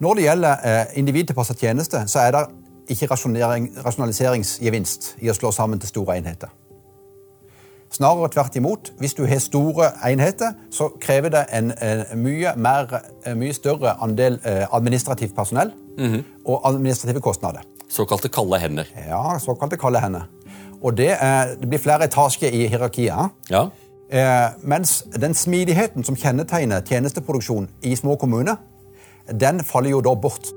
Når det gjelder eh, individtilpassa tjeneste, så er det ikke rasjonaliseringsgevinst i å slå sammen til store enheter. Snarere tvert imot. Hvis du har store enheter, så krever det en, en mye, mer, mye, større andel eh, administrativt personell mm -hmm. og administrative kostnader. Såkalte kalde hender. Ja, såkalte kalde hender. Og det, det blir flere etasjer i hierarkiet. Ja. Eh, mens den smidigheten som kjennetegner tjenesteproduksjon i små kommuner, den faller jo da bort.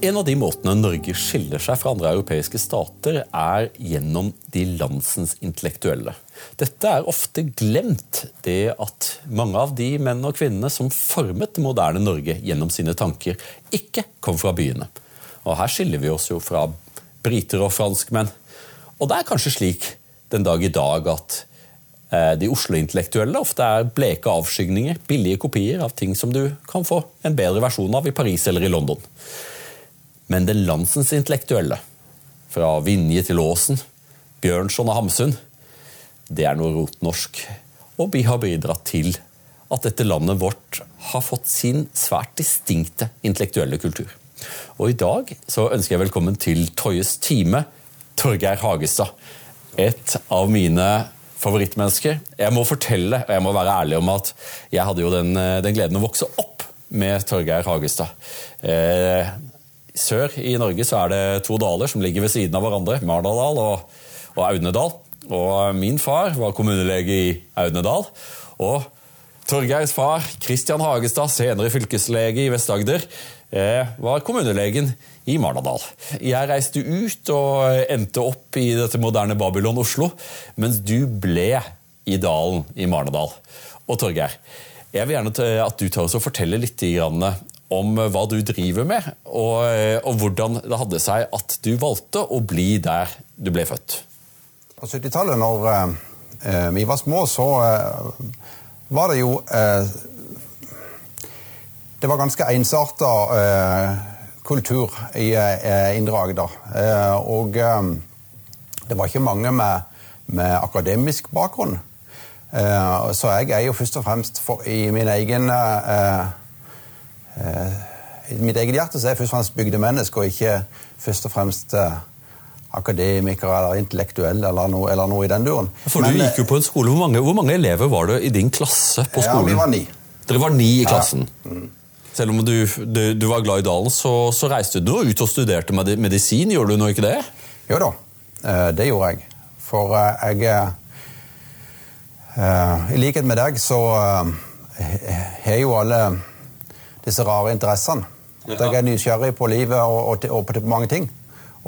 En av de måtene Norge skiller seg fra andre europeiske stater, er gjennom de landsens intellektuelle. Dette er ofte glemt, det at mange av de menn og kvinnene som formet det moderne Norge gjennom sine tanker, ikke kom fra byene. Og Her skiller vi oss jo fra briter og franskmenn. Og det er kanskje slik den dag i dag at de Oslo-intellektuelle ofte er bleke avskygninger, billige kopier av ting som du kan få en bedre versjon av i Paris eller i London. Men den landsens intellektuelle, fra Vinje til Åsen, Bjørnson og Hamsun, det er noe rotnorsk. Og vi har bidratt til at dette landet vårt har fått sin svært distinkte intellektuelle kultur. Og i dag så ønsker jeg velkommen til Toyes time, Torgeir Hagestad. Et av mine favorittmennesker. Jeg må fortelle, og jeg må være ærlig om at jeg hadde jo den, den gleden å vokse opp med Torgeir Hagestad. Eh, sør i Norge så er det to daler som ligger ved siden av hverandre. Mardaldal og, og Audnedal. Og min far var kommunelege i Audnedal. Og Torgeirs far, Kristian Hagestad, senere fylkeslege i Vest-Agder, eh, var kommunelegen i Marnardal. Jeg reiste ut og endte opp i dette moderne Babylon Oslo, mens du ble i dalen i Marnardal. Og Torgeir, jeg vil gjerne at du tar oss og forteller litt om hva du driver med, og, eh, og, hvordan det hadde seg at du valgte å bli der du ble født. På 70-tallet, når eh, vi var små, så var det jo eh, Det var ganske ensarta eh, kultur i Indre Agder. og det var ikke mange med, med akademisk bakgrunn. så jeg er jo først og fremst for, i min egen Eh, I mitt eget hjerte så er jeg først og fremst bygdemenneske, og ikke først og fremst eh, akademiker eller intellektuell eller noe, eller noe i den duren. For Men, Du gikk jo på en skole. Hvor mange, hvor mange, elever var det i din klasse på skolen? Ja, vi var ni. Dere var ni i klassen? Ja. Mm. Selv om du, du, du, var glad i dalen, så, så reiste du ut og studerte medisin. Gjorde du nå ikke det? Jo da, eh, det gjorde jeg. For jeg I likhet med deg så har jo alle disse rare interessene. Ja. Jeg er nysgjerrig på livet og, og, og, på mange ting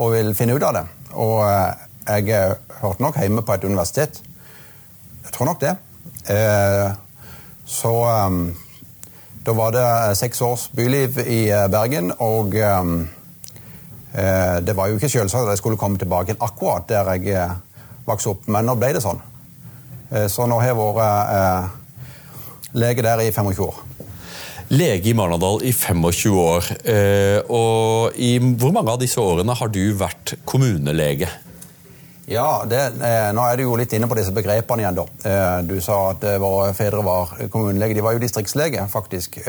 og vil finne ut av det. Og eh, jeg eh, hørte nok hjemme på et universitet. Jeg tror nok det. Eh, så da var det seks års byliv i Bergen, og det var jo ikke selvsagt at jeg skulle komme tilbake akkurat der jeg vokste opp, men nå ble det sånn. Så nå har jeg vært lege der i 25 år lege i Marnardal i 25 år. Eh, og i hvor mange av disse årene har du vært kommunelege? Ja, det, eh, Nå er du jo litt inne på disse begrepene igjen. da. Eh, du sa at våre fedre var kommunelege. De var jo distriktslege, faktisk.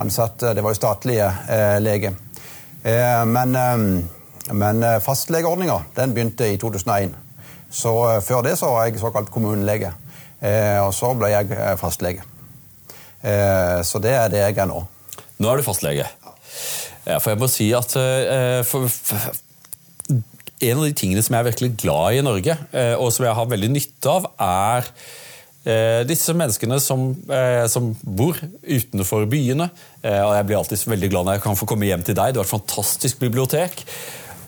Ansatt, det var jo statlige lege. Men, men fastlegeordninga begynte i 2001. Så før det så var jeg såkalt kommunelege. Og så ble jeg fastlege. Eh, så det er det jeg er nå. Nå er du fastlege. Ja, for jeg må si at eh, for, for, En av de tingene som jeg er virkelig glad i i Norge, eh, og som jeg har veldig nytte av, er disse menneskene som, som, bor utenfor byene. og Jeg blir alltid veldig glad når jeg kan få komme hjem til deg. Du har et fantastisk bibliotek.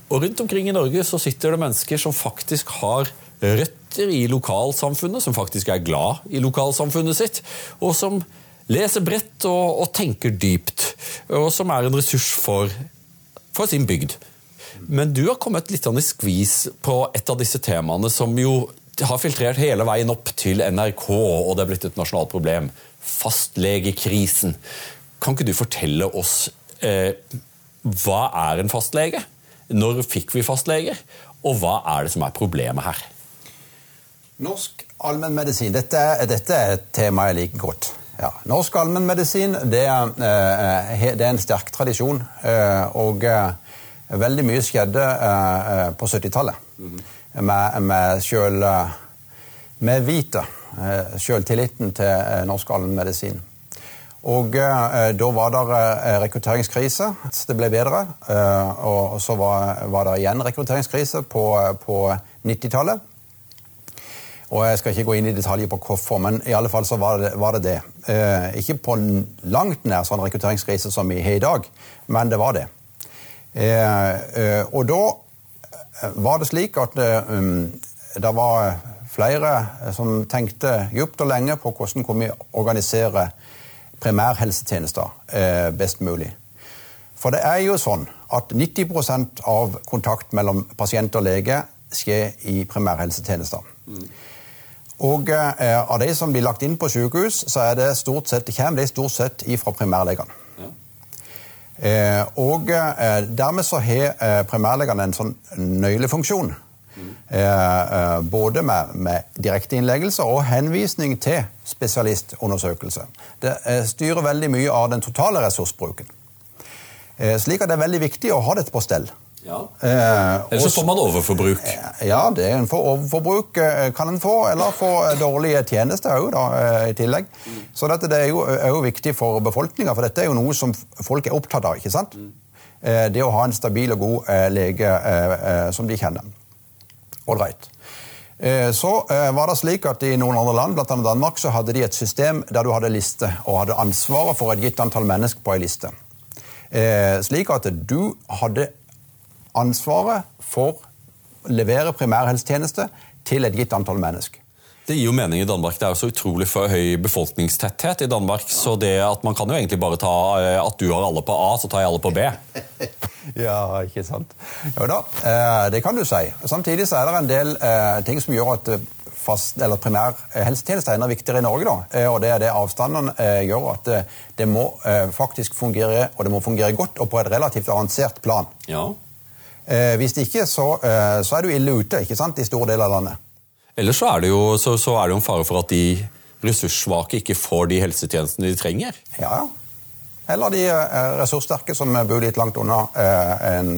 Og Rundt omkring i Norge så sitter det mennesker som faktisk har røtter i lokalsamfunnet, som faktisk er glad i lokalsamfunnet sitt, og som leser bredt og, og, tenker dypt, og som er en ressurs for, for sin bygd. Men du har kommet litt i skvis på et av disse temaene som jo har filtrert hele veien opp til NRK, og det er blitt et nasjonalt problem. Fastlegekrisen. Kan ikke du fortelle oss eh, hva er en fastlege? Når fikk vi fastleger? Og hva er det som er problemet her? Norsk Allmennmedisin, dette, dette er et tema jeg liker godt. Ja. Norsk allmennmedisin det, eh, det, er en sterk tradisjon. Eh, og eh, veldig mye skjedde på 70-tallet. Mm -hmm. Med, med Med vite. Selvtilliten til norsk allmennmedisin. Og Da var det rekrutteringskrise. Det ble bedre. Og Så var, var det igjen rekrutteringskrise på, på 90-tallet. Og Jeg skal ikke gå inn i detaljer på hvorfor, men i alle fall så var det var det. det. Eh, ikke på langt nær sånn rekrutteringskrise som vi har i dag, men det var det. Eh, eh, og da var det slik at um, det var flere som tenkte djupt og lenge på hvordan kunne vi organisere primærhelsetjenester best mulig. For det er jo sånn at 90% av kontakt mellom pasient og lege skjer i primærhelsetjenester. Og eh, av de som blir lagt inn på sykehus, så er det stort sett, kommer de stort sett fra primærlegene. Ja. Eh, og eh, dermed så har primærlegene en sånn nøylefunksjon. Mm. både med, med direkteinnleggelse og henvisning til spesialistundersøkelse. Det styrer veldig mye av den totale ressursbruken. slik at det er veldig viktig å ha dette på stell. Ja. Eh, eller så får man overforbruk. Eh, ja, det en for overforbruk eh, kan en få. Eller få dårlige tjenester òg, i tillegg. Mm. Så dette det er, jo, er jo viktig for befolkninga, for dette er jo noe som folk er opptatt av. ikke sant? Mm. Det å ha en stabil og god lege som de kjenner. Ålreit. Så var det slik at I noen andre land, bl.a. Danmark, så hadde de et system der du hadde liste, og hadde ansvaret for et gitt antall mennesker på ei liste. Slik at du hadde ansvaret for å levere primærhelsetjeneste til et gitt antall mennesker. Det gir jo mening i Danmark. Det er jo så utrolig for høy befolkningstetthet i Danmark. Så det at man kan jo egentlig bare ta eh, at du har alle på A, så tar jeg alle på B. ja, ikke sant. Jo da, eh, det kan du si. Samtidig så er det en del eh, ting som gjør at fast, eller primærhelsetjeneste er enda viktigere i Norge. Da. Og det er det avstanden gjør at det må faktisk fungere, og det må fungere godt og på et relativt avansert plan. Ja. Eh, hvis ikke, så, eh, så, er du ille ute ikke sant, i store deler av landet. Ellers så er, det jo, så, så er det en fare for at de ressurssvake ikke får de helsetjenestene de trenger. Ja, ja. Eller de eh, ressurssterke som bor litt langt unna en,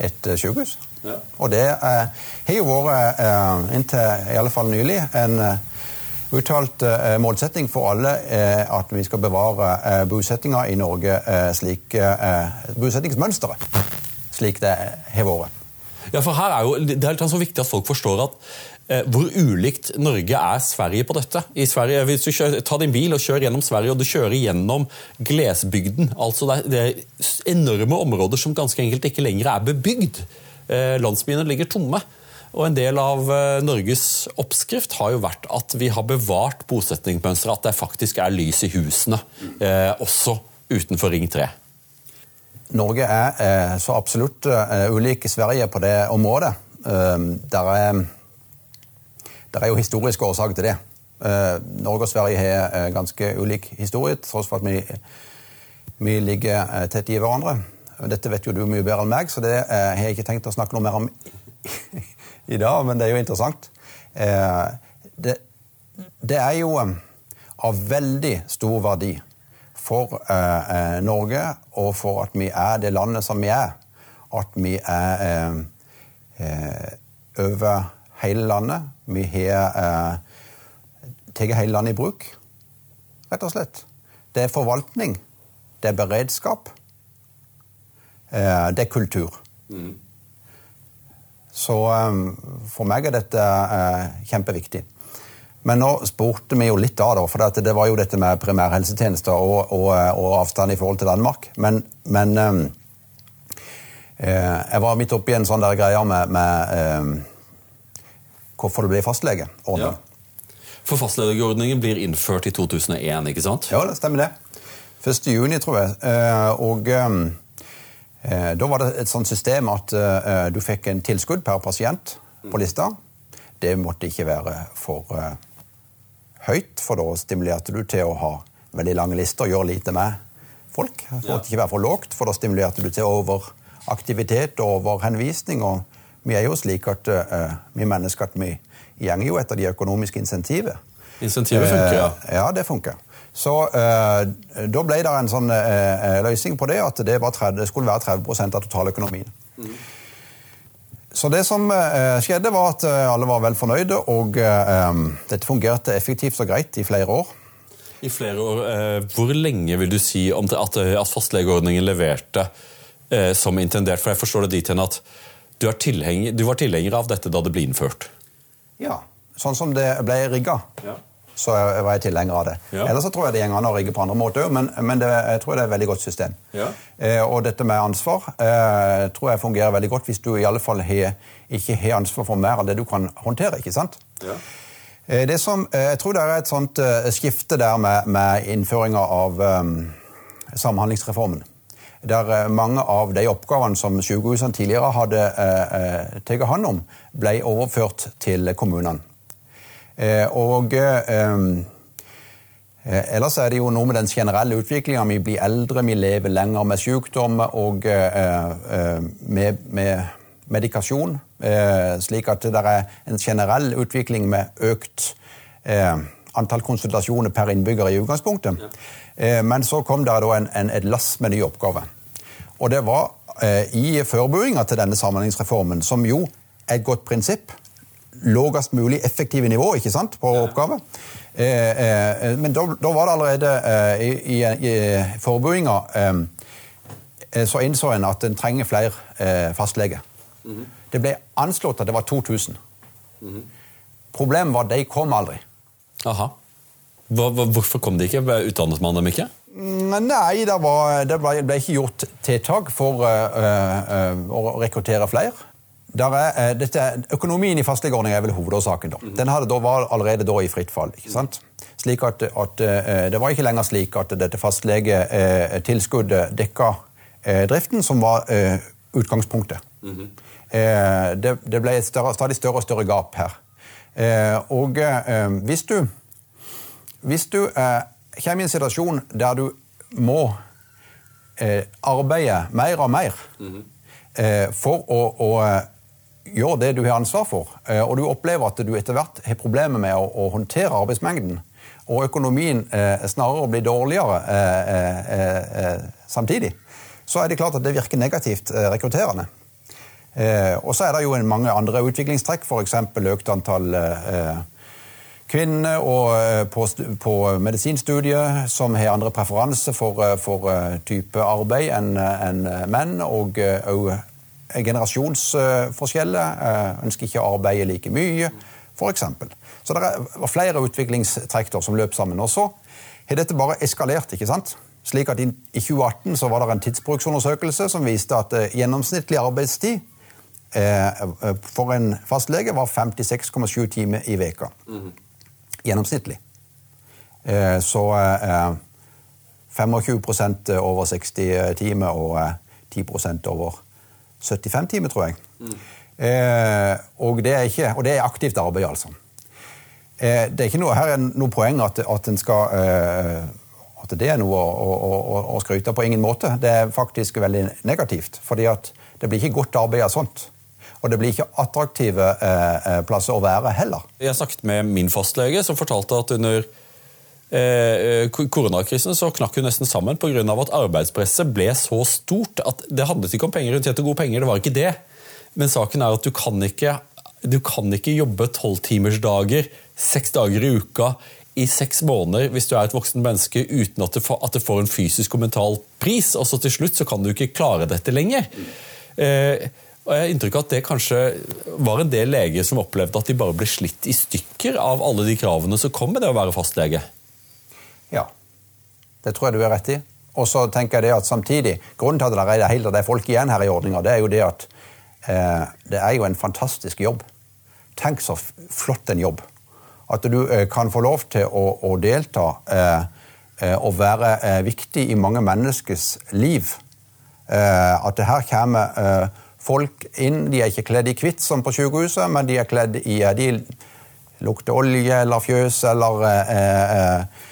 et sykehus. Ja. Og det har jo vært, inntil i alle fall nylig, en uttalt målsetting for alle at vi skal bevare bosettinga i Norge slik bosettingsmønsteret slik det har vært. Ja, for her er jo, Det er litt så viktig at folk forstår at eh, hvor ulikt Norge er Sverige på dette. I Sverige, Hvis du kjører, tar din bil og kjører gjennom Sverige, og du kjører gjennom glesbygden altså det er, det er enorme områder som ganske enkelt ikke lenger er bebygd. Eh, landsbyene ligger tomme. Og En del av eh, Norges oppskrift har jo vært at vi har bevart bosetningsmønsteret. At det faktisk er lys i husene, eh, også utenfor Ring 3. Norge er eh, så absolutt eh, ulik Sverige på det området. Eh, der er, der er jo historiske årsaker til det. Norge og Sverige har ganske ulik historie, tross for at vi, vi ligger tett i hverandre. Dette vet jo du mye bedre enn meg, så det har jeg ikke tenkt å snakke noe mer om i dag, men det er jo interessant. Det, det er jo av veldig stor verdi for eh, eh, Norge, og for at vi er det landet som vi er. At vi er eh, eh over hele landet. Vi har eh, tatt hele landet i bruk, rett og slett. Det er forvaltning. Det er beredskap. Eh, det er kultur. Mm. Så for meg er dette kjempeviktig. Men nå spurte vi jo litt da, da for det var jo dette med primærhelsetjenester og, og, og avstand i forhold til Danmark. Men, men ehm, eh, jeg var midt oppi en sånn der greie med, med eh, hvorfor det blir fastlegeordning. Ja. For fastlegeordningen blir innført i 2001, ikke sant? Ja, det stemmer det. 1. juni, tror jeg. Eh, og ehm, eh, da var det et sånt system at eh, du fikk en tilskudd per pasient på lista. Det måtte ikke være for eh, høyt, for da stimulerte du til å ha veldig lange lister og gjøre lite med folk. Det måtte ikke være for lågt, for da stimulerte du til overaktivitet og overhenvisning. og Vi er jo slik at uh, vi mennesker at vi gjenger jo etter de økonomiske insentivet. Insentivet funker, ja. Uh, ja, det funker. Så uh, da ble det en sånn løsning på det at det, 30, det skulle være 30% av totaløkonomien. Mm. Så det som skjedde, var at alle var vel fornøyde, og dette fungerte effektivt og greit i flere år. I flere år. Hvor lenge vil du si at, at fastlegeordningen leverte som intendert? For jeg forstår det dit hen at du, tilhenger, du, var tilhenger av dette da det ble innført? Ja. Sånn som det ble rigga, ja. Så var jeg tilhenger av det. Ja. Ellers så tror jeg det går an å rigge på andre måter men, men det, jeg tror det er et veldig godt system. Ja. Eh, og dette med ansvar eh, tror jeg fungerer veldig godt hvis du i alle fall he, ikke har ansvar for mer av det du kan håndtere. ikke sant? Ja. Eh, det som, eh, jeg tror det er et sånt uh, skifte der med, med innføringa av um, Samhandlingsreformen der eh, mange av de oppgavene som sykehusene tidligere hadde eh, eh tatt hånd om, ble overført til kommunene. Eh, og eh, eh, Ellers er det jo noe med den generelle utviklinga. Vi blir eldre, vi lever lenger med sykdom og med, med, medikasjon. slik at det er en generell utvikling med økt antall konsultasjoner per innbygger i utgangspunktet. Ja. Eh, men så kom det en, en, et lass med nye oppgaver. Og det var eh, i forberedinga til denne samhandlingsreformen, som jo er et godt prinsipp. Lågest mulig effektive nivå ikke sant, på ja. oppgaver. Eh, eh, men da, da, var det allerede eh, i, i, i forberedinga eh, så innså en at en trenger flere fastleger. Mm -hmm. Det ble anslått at det var 2000. Mm -hmm. Problemet var at de kom aldri. Aha. Hvorfor kom de ikke? Utdannet man dem ikke? Mm, nei, det, var, det ble, ble, ikke gjort tiltak for uh, uh, å rekruttere flere. Er, uh, dette, økonomien i fastlegeordninga er vel hovedårsaken. da. Mm. Den da, var allerede da i fritt fall. ikke sant? Slik at, at Det var ikke lenger slik at dette fastlegetilskuddet dekka driften, som var utgangspunktet. Mm -hmm. det, det, ble et større, stadig større og større gap her. og hvis du hvis du eh, kommer i en situasjon der du må eh, arbeide mer og mer eh, for å, å, eh, gjøre det du har ansvar for, eh, og du opplever at du etter hvert har problemer med å, å håndtere arbeidsmengden, og økonomien eh, snarere blir dårligere samtidig, så er det klart at det virker negativt rekrutterende. og så er det jo mange andre utviklingstrekk, f.eks. økt antall kvinner eh, på, på medisinstudiet som har andre preferanser for, eh, for eh, type arbeid enn en menn. Og òg generasjonsforskjeller. Ønsker ikke å arbeide like mye, f.eks. Så det var flere utviklingstrekk som løp sammen. Og så har dette bare eskalert. ikke sant? Slik at I 2018 så var det en tidsbruksundersøkelse som viste at gjennomsnittlig arbeidstid for en fastlege var 56,7 timer i veka. -hmm gjennomsnittlig. Eh, så 25 eh, over 60 timer og 10 eh, over 75 timer, tror jeg. Mm. Og, det ikke, og det er aktivt arbeid, altså. Det er ikke noe, her er noe poeng at, at, skal, at det er noe å, å, å, skryte på ingen måte. Det er faktisk veldig negativt. fordi at det blir ikke godt arbeid av sånt. Og det blir ikke attraktive eh, eh, plasser å være heller. Jeg snakket med min fastlege, som fortalte at under eh, koronakrisen så knakk hun nesten sammen pga. at arbeidspresset ble så stort at det handlet ikke om penger. Hun tjente gode penger, det var ikke det. Men saken er at du kan ikke, du kan ikke jobbe tolvtimersdager seks dager i uka i seks måneder hvis du er et voksen menneske uten at det, får, at det får en fysisk og mental pris. Og så til slutt så kan du ikke klare dette lenger. Eh, og jeg har inntrykk av at det kanskje var en del leger som opplevde at de bare ble slitt i stykker av alle de kravene som kom med det å være fastlege. Ja, det tror jeg du er rett i. Og så tenker jeg det at samtidig, Grunnen til at det er, helt, det folk igjen her i ordninga, det er jo det at eh, det er jo en fantastisk jobb. Tenk så flott en jobb. At du eh, kan få lov til å, å delta eh, eh og være eh, viktig i mange menneskers liv. Eh, at det her kommer folk inn. De er ikke kledd i hvitt som på sykehuset, men de er kledd i De lukter olje eller fjøs eller eh,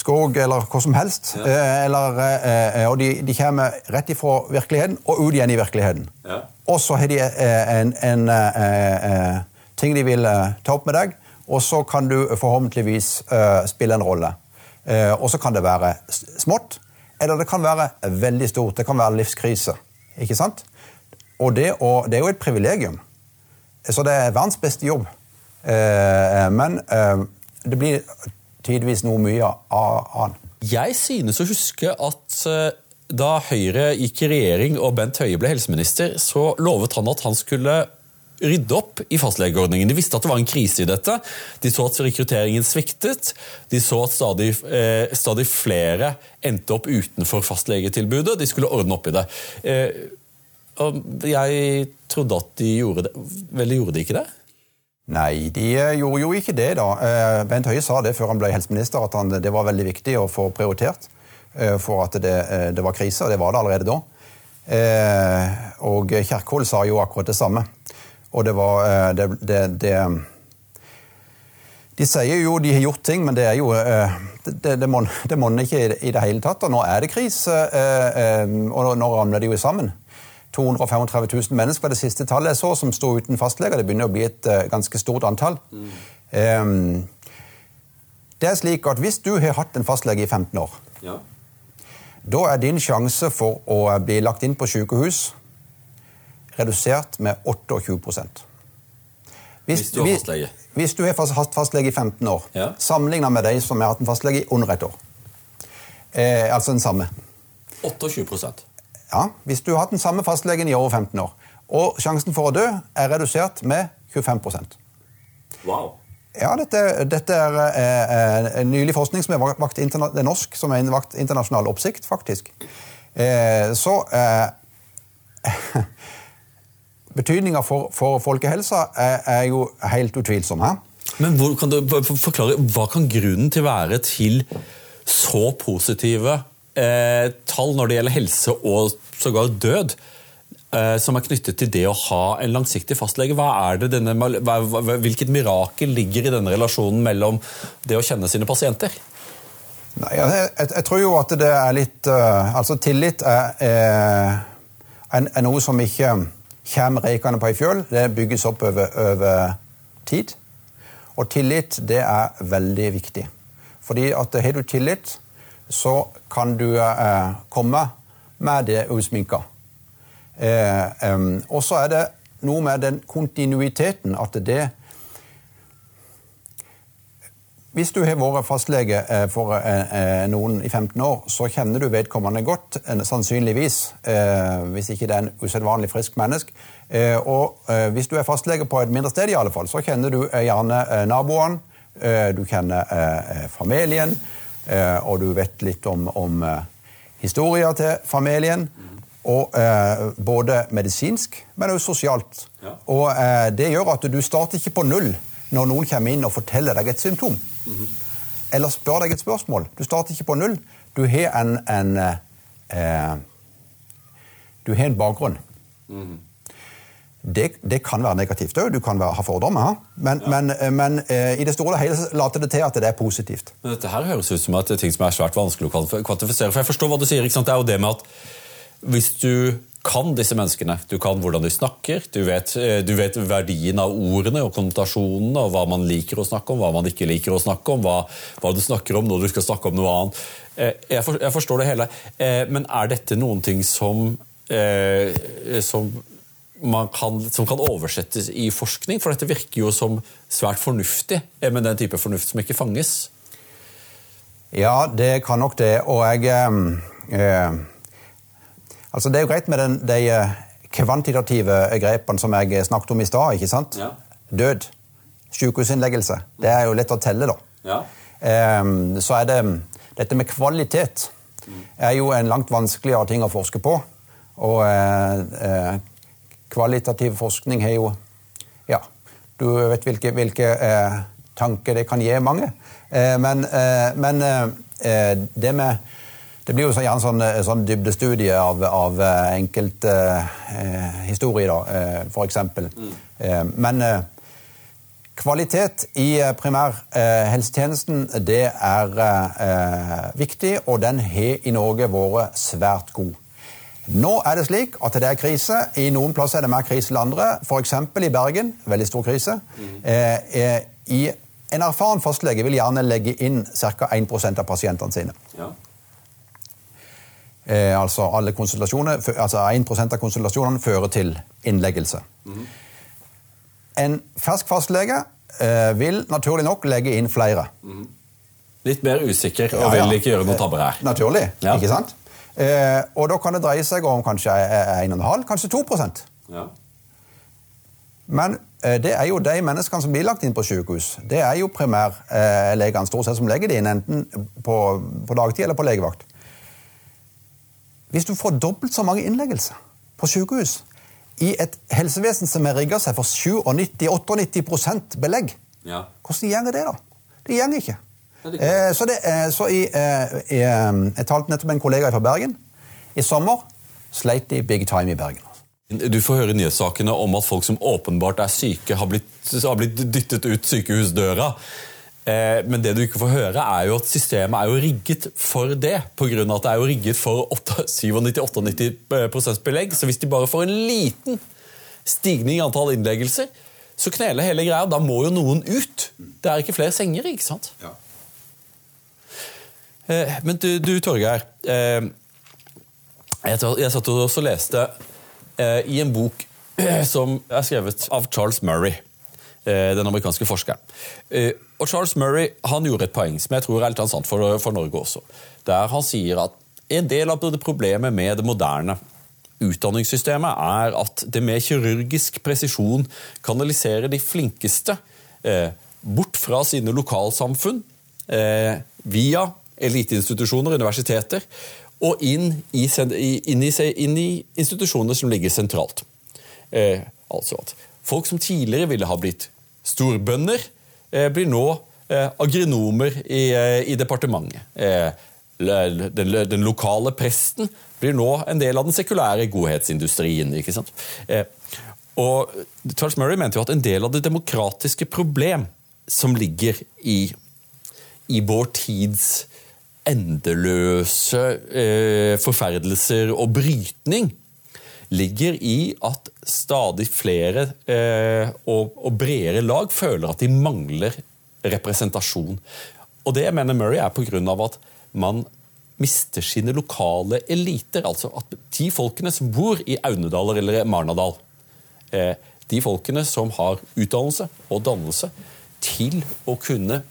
skog eller hva som helst. Ja. Eh, eller, eh, og de, de, kommer rett ifra virkeligheten og ut igjen i virkeligheten. Ja. Og så har de eh, en, en eh, ting de vil ta opp med deg, og så kan du forhåpentligvis spille en rolle. og så kan det være smått, eller det kan være veldig stort. Det kan være livskrise. Ikke sant? Og det, og det er jo et privilegium. Så det er verdens beste jobb. men det blir tidvis noe mye av han. Jeg synes å huske at eh, da Høyre gikk i regjering og Bent Høie ble helseminister, så lovet han at han skulle rydde opp i fastlegeordningen. De visste at det var en krise i dette. De så at rekrutteringen sviktet. De så at stadig, eh, stadig flere endte opp utenfor fastlegetilbudet. De skulle ordne opp i det. Eh, jeg trodde at de gjorde det. Vel, de gjorde de ikke det? Nei, de eh, gjorde jo ikke det, da. Eh, Bent Høie sa det før han ble helseminister, at han, det var veldig viktig å få prioritert eh, for at det, det var krise, og det var det allerede da. Og Kjerkol sa jo akkurat det samme. Og det var det, det, det de sier jo de har gjort ting, men det er jo Det, det monner ikke i det hele tatt. Og nå er det krise, og nå ramler de jo sammen. 235 000 mennesker var det siste tallet jeg så, som sto uten fastlege. Det begynner å bli et uh, ganske stort antall. Mm. Um, det er slik at Hvis du har hatt en fastlege i 15 år, ja. da er din sjanse for å bli lagt inn på sykehus redusert med 28 hvis, hvis du har fastlege? Hvis du har hatt fastlege i 15 år, ja. sammenligna med de som har hatt en fastlege i under et år. Eh, altså den samme. 28 ja, Hvis du har hatt den samme fastlegen i over 15 år, og sjansen for å dø er redusert med 25% Wow. Ja, dette, dette er eh, eh nylig forskning som er vakt det er norsk, som er vakt internasjonal oppsikt, faktisk. Eh, så eh, Betydninga for, for folkehelsa er, er, jo helt utvilsom. her. Men hvor, kan du forklare, Hva kan grunnen til være til så positive eh, tall når det gjelder helse og sågar død, eh, som er knyttet til det å ha en langsiktig fastlege. Hva er det denne, hvilket mirakel ligger i denne relasjonen mellom det å kjenne sine pasienter? Nei, jeg, jeg, tror jo at det er litt uh, Altså, tillit er, er, er, noe som ikke kommer reikende på ei fjøl. Det bygges opp over, over, tid. Og tillit, det er veldig viktig. Fordi at har du tillit, så kan du eh, komme med det usminka. Eh, um, og så er det noe med den kontinuiteten at det Hvis du har vært fastlege eh, for eh, eh, noen i 15 år, så kjenner du vedkommende godt, sannsynligvis. Hvis ikke det er en usedvanlig frisk menneske. Og hvis du er fastlege på et mindre sted, i alle fall, så kjenner du gjerne naboene. Du kjenner familien. Eh, og du vet litt om, om eh, historier til familien. Og eh, Både medisinsk, men også sosialt. Ja. Og eh, Det gjør at du starter ikke på null når noen kommer inn og forteller deg et symptom. Mm -hmm. Eller spør deg et spørsmål. Du starter ikke på null. Du har en, en eh, Du har en bakgrunn. Mm -hmm. Det, det, kan være negativt òg. Du kan være, ha fordommer. Men, ja. men, eh, men eh, i det store og hele later det til at det er positivt. Men dette her høres ut som at det er ting som er svært vanskelig å kvantifisere. For jeg forstår hva du sier. Det er jo det med at hvis du kan disse menneskene, du kan hvordan de snakker, du vet, eh, du vet verdien av ordene og konnotasjonene, og hva man liker å snakke om, hva man ikke liker å snakke om, hva, hva du snakker om når du skal snakke om noe annet. Jeg, for, jeg forstår det hele. Men er dette noen ting som, som kan, som kan oversettes i forskning? For dette virker jo som svært fornuftig, eh, men den type fornuft som ikke fanges. Ja, det kan nok det. Og jeg eh, eh Altså, det er jo greit med den, de eh, kvantitative grepene som jeg snakket om i stad. ikke sant? Ja. Død. Sykehusinnleggelse. Det er jo lett å telle, da. Ja. Eh, så er det Dette med kvalitet er jo en langt vanskeligere ting å forske på. Og eh, kvalitativ forskning har jo Ja, du vet hvilke, hvilke eh, tanker det kan gi mange. Eh, men, eh, men eh, det med det blir jo så gjerne sånn, eh, sånn dybdestudie av, av eh, enkelte historier, da, for eksempel. Mm. Men Kvalitet i primærhelsetjenesten det er viktig, og den har i Norge vært svært god. Nå er det slik at det er krise. I noen plasser er det mer krise enn andre. F.eks. i Bergen. Veldig stor krise. Mm. Eh, i en erfaren fastlege vil gjerne legge inn ca. 1% av pasientene sine. Ja. Eh, altså, alle altså 1% av konsultasjonene fører til innleggelse. Mm. En fersk fastlege eh, vil naturlig nok legge inn flere. Mm. Litt mer usikker og ja, ja. vil ikke gjøre noe tabber her. Naturlig, ikke sant? Eh, og da kan det dreie seg om kanskje 1,5, kanskje 2 ja. Men eh, det er jo de menneskene som blir lagt inn på sykehus. Det er jo primærlegene stort sett som legger det inn, enten på, på dagtid eller på legevakt. Hvis du får dobbelt så mange innleggelser på sykehus i et helsevesen som er rigga seg for 97-98% belegg, ja. hvordan gjør det da? Det går ikke. Eh, så, det, eh, så i, eh, i, Jeg talte nettopp med en kollega fra Bergen. I sommer sleit de big time i Bergen. Du får høre nyhetssakene om at folk som åpenbart er syke, har blitt, har blitt dyttet ut sykehusdøra. Men det du ikke får høre, er jo at systemet er jo rigget for det. På grunn av at det er jo rigget for 97-98 belegg. Så hvis de bare får en liten stigning i antall innleggelser, så kneler hele greia. Da må jo noen ut. Det er ikke flere senger, ikke sant? Ja. Eh, men du, du Torgeir. Eh, jeg satt og leste eh, i en bok som er skrevet av Charles Murray, den amerikanske forskeren. Og Charles Murray han gjorde et poeng som jeg tror er litt sant for, for Norge også. Der han sier at en del av det problemet med det moderne utdanningssystemet er at det med kirurgisk presisjon kanaliserer de flinkeste eh, bort fra sine lokalsamfunn eh, via eliteinstitusjoner, universiteter, og inn i, inn i, inn i institusjoner som ligger sentralt. Eh, altså at folk som tidligere ville ha blitt storbønder, eh, blir nå eh, agronomer i, eh, i departementet. Eh, den, den, lokale presten blir nå en del av den sekulære godhetsindustrien. ikke sant? Eh, og Charles Murray mente jo at en del av det demokratiske problem som ligger i, i vår tids endeløse eh, forferdelser og brytning ligger i at stadig flere eh, og, og, bredere lag føler at de mangler representasjon. Og det mener Murray er pga. at man mister sine lokale eliter. Altså at de folkene som bor i Aunedaler eller Marnadal, eh, de folkene som har utdannelse og dannelse til å kunne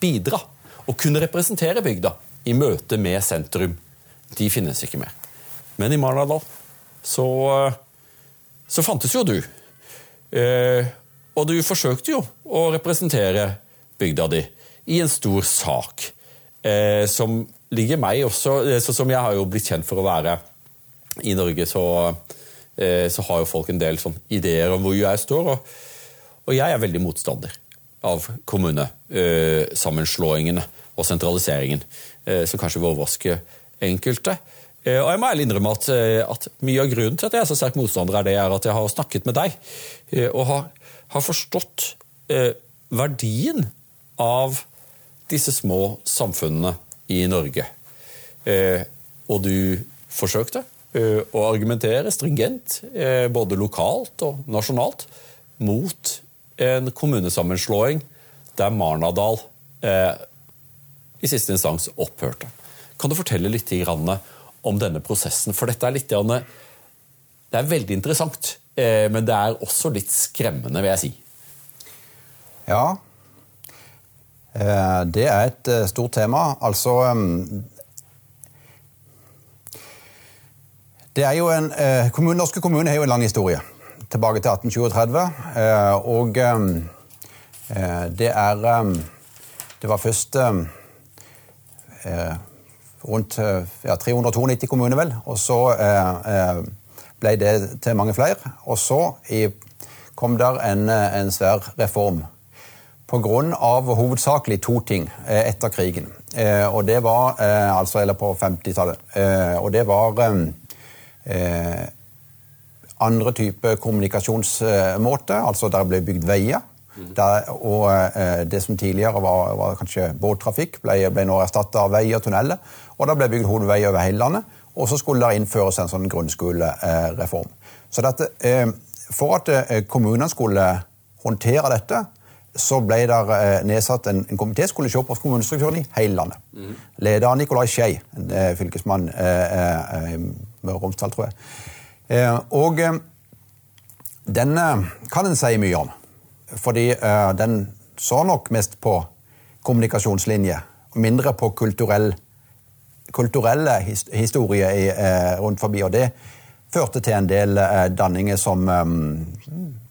bidra og kunne representere bygda i møte med sentrum, de finnes ikke mer. Men i Marnardal så, så fantes jo du. Eh, og du forsøkte jo å representere bygda di i en stor sak eh, som ligger meg også eh, så Som jeg har jo blitt kjent for å være i Norge, så, eh, så har jo folk en del sånn ideer om hvor jeg står. Og, og jeg er veldig motstander av kommunesammenslåingene og sentraliseringen. Eh, som kanskje vil overraske enkelte. Eh, og jeg må ærlig innrømme at, eh, at, mye av grunnen til at jeg er så sterk motstander, er det at jeg har snakket med deg og har, har forstått verdien av disse små samfunnene i Norge. Og du forsøkte å argumentere stringent, både lokalt og nasjonalt, mot en kommunesammenslåing der Marnardal i siste instans opphørte. Kan du fortelle litt om denne prosessen? For dette er litt Det er veldig interessant, eh, men det er også litt skremmende, vil jeg si. Ja. Eh, det er et eh, stort tema. Altså Det er jo en, kommunen, Norske kommuner har jo en lang historie. Tilbake til 1837. Og det er Det var først rundt eh, ja, 392 kommuner, vel. Og så eh, ble det til mange flere. Og så kom der en, en svær reform. Av hovedsakelig to ting etter krigen. Og det var altså Eller på 50-tallet. Og det var andre type kommunikasjonsmåter. Altså der ble bygd veier. Der, og eh, det som tidligere var, var kanskje båttrafikk, ble, ble nå erstatta av veier og tunneler. Og det ble bygd hovedveier over hele landet. Og så skulle det innføres en sånn grunnskolereform. Så dette, eh, for at eh, kommunene skulle håndtere dette, så ble det nedsatt en, en komité som skulle se på kommunestrukturen i hele landet. Mm. Ledet av Nikolai Skei, en fylkesmann i Møre og Romsdal, tror jeg. Og den kan en si mye om. Fordi den så nok mest på kommunikasjonslinje, mindre på kulturell, kulturelle historie rundt forbi. Og det førte til en del eh, danninger som um,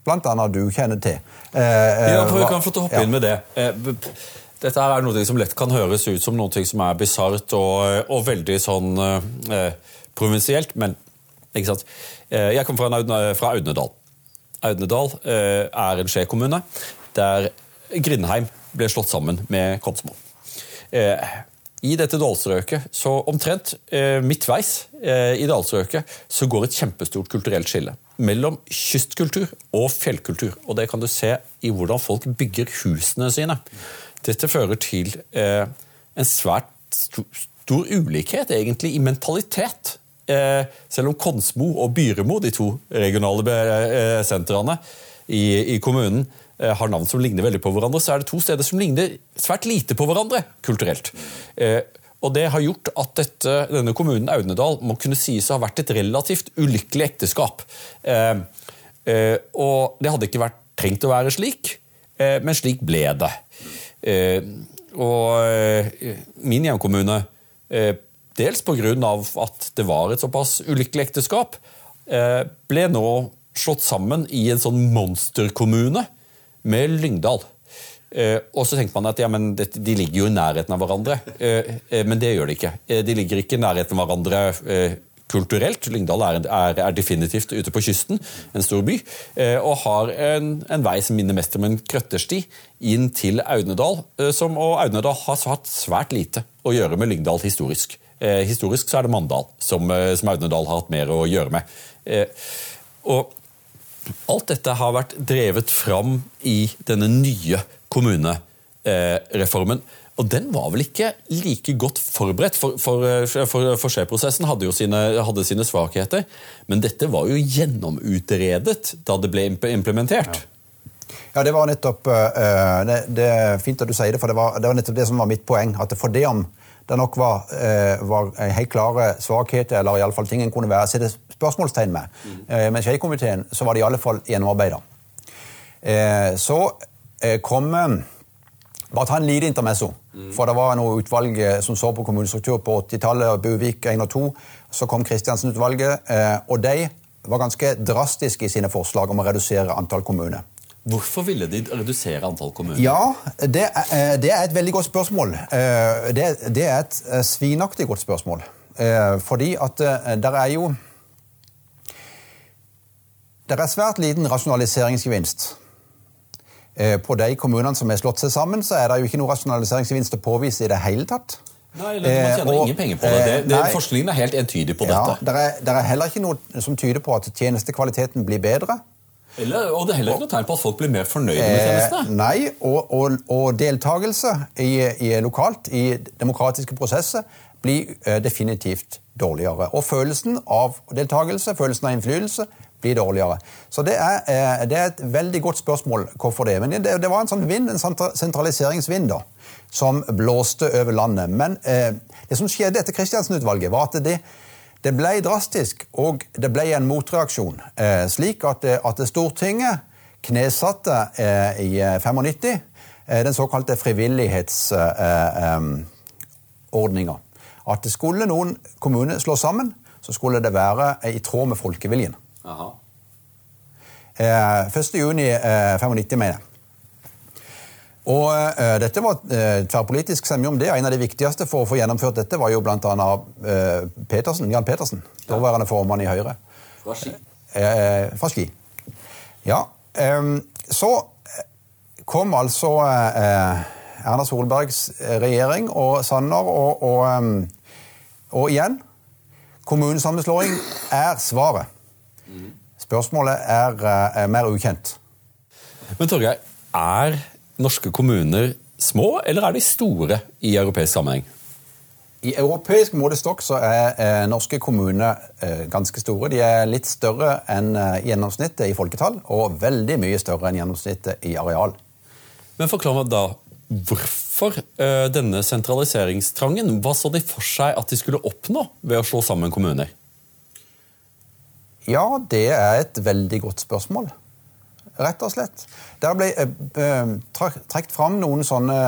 bl.a. du kjenner til. Eh, ja, for Vi kan få hoppe ja. inn med det. Dette er noe som lett kan høres ut som noe som er bisart og, og, veldig sånn eh, provinsielt, men ikke sant. Jeg kommer fra, fra Audnedal. Audnedal eh, er en Skje-kommune der Grindheim ble slått sammen med Konsmo. Eh, i dette dalstrøket, så omtrent eh, midtveis i dalstrøket, så går et kjempestort kulturelt skille mellom kystkultur og fjellkultur. Og det kan du se i hvordan folk bygger husene sine. Dette fører til en svært st stor ulikhet, egentlig, i mentalitet. Eh, selv om Konsmo og Byremo, de to regionale eh, sentrene i, i kommunen, Eh, har navn som ligner veldig på hverandre, så er det to steder som ligner svært lite på hverandre kulturelt. Og Det har gjort at dette, denne kommunen Audnedal må kunne sies å ha vært et relativt ulykkelig ekteskap. Og Det hadde ikke vært trengt å være slik, men slik ble det. Og min hjemkommune, dels pga. at det var et såpass ulykkelig ekteskap, ble nå slått sammen i en sånn monsterkommune med Lyngdal. Eh, og så tenker man at ja, de ligger jo i nærheten av hverandre. Eh, eh, men det gjør de ikke. De ligger ikke i nærheten av hverandre kulturelt. Lyngdal er, er, er, definitivt ute på kysten, en stor by, og har en, en vei som minner mest om en krøttersti inn til Audnedal. Som, og Audnedal har hatt svært lite å gjøre med Lyngdal historisk. Historisk så er det Mandal som, som Audnedal har hatt mer å gjøre med. Og Alt dette har vært drevet fram i denne nye kommunereformen. Og den var vel ikke like godt forberedt, for, for, for, for hadde jo sine, hadde sine, svakheter. Men dette var jo gjennomutredet da det ble implementert. Ja. ja det var nettopp det, det, er fint at du sier det, for det var, det var nettopp det som var mitt poeng. at For det om det nok var, uh, var helt klare svakheter, eller iallfall ting en kunne være, sette spørsmålstegn med. Mm. Med Skei-komiteen så var det i alle fall gjennomarbeida. Eh, så eh, kom Bare ta en liten intermesso. Mm. For det var noe utvalg som så på kommunestruktur på 80-tallet, Buvik 1 og 2. Så kom Kristiansen-utvalget, og de var ganske drastiske i sine forslag om å redusere antall kommuner. Hvorfor ville de redusere antall kommuner? Ja, Det er, det er et veldig godt spørsmål. Det, det er et svinaktig godt spørsmål. Fordi at der er jo det er svært liten rasjonaliseringsgevinst. Eh, på de kommunene som er slått seg sammen, så er det jo ikke noe rasjonaliseringsgevinst å påvise i det hele tatt. Nei, Man tjener eh, og, ingen penger på det. det, det forskningen er helt entydig på ja, dette. Det er, er, heller ikke noe som tyder på at tjenestekvaliteten blir bedre. Eller, og det er heller ikke noe tegn på at folk blir mer fornøyde med eh, tjenestene. Nei, og, og, og deltakelse i, i, lokalt i demokratiske prosesser blir eh, definitivt dårligere. Og følelsen av deltakelse, følelsen av innflytelse, blir dårligere. Så det er, eh, det er, et veldig godt spørsmål hvorfor det. Men det, det var en sånn vind, en sentraliseringsvind da, som blåste over landet. Men eh, det som skjedde etter Kristiansen-utvalget, var at det, det, ble drastisk, og det ble en motreaksjon. Eh, slik at, eh, at, Stortinget knesatte eh, i 95 eh, den såkalte frivillighetsordninga. At skulle noen kommuner slå sammen, så skulle det være i tråd med folkeviljen. Aha. Eh, 1.6.95, mener jeg. Og uh, Dette var uh, tverrpolitisk semje om det. En av de viktigste for å få gjennomført dette var jo bl.a. Uh, Petersen, Jan Petersen, ja. daværende formann i Høyre. Fra Ski. Uh, fra Ski. Ja. Um, så kom altså Erna Solbergs regjering og Sanner, og, og, um, og igjen Kommunesammenslåing er svaret. Spørsmålet er, er mer ukjent. Men Torgeir, Er norske kommuner små, eller er de store i europeisk sammenheng? I europeisk målestokk så er eh, norske kommuner eh, ganske store. De er litt større enn eh, gjennomsnittet i folketall, og veldig mye større enn gjennomsnittet i areal. Men forklar meg da hvorfor eh, denne sentraliseringstrangen? Hva så de for seg at de skulle oppnå ved å slå sammen kommuner? Ja, det er et veldig godt spørsmål. Rett og slett. Der ble eh, eh trukket fram noen sånne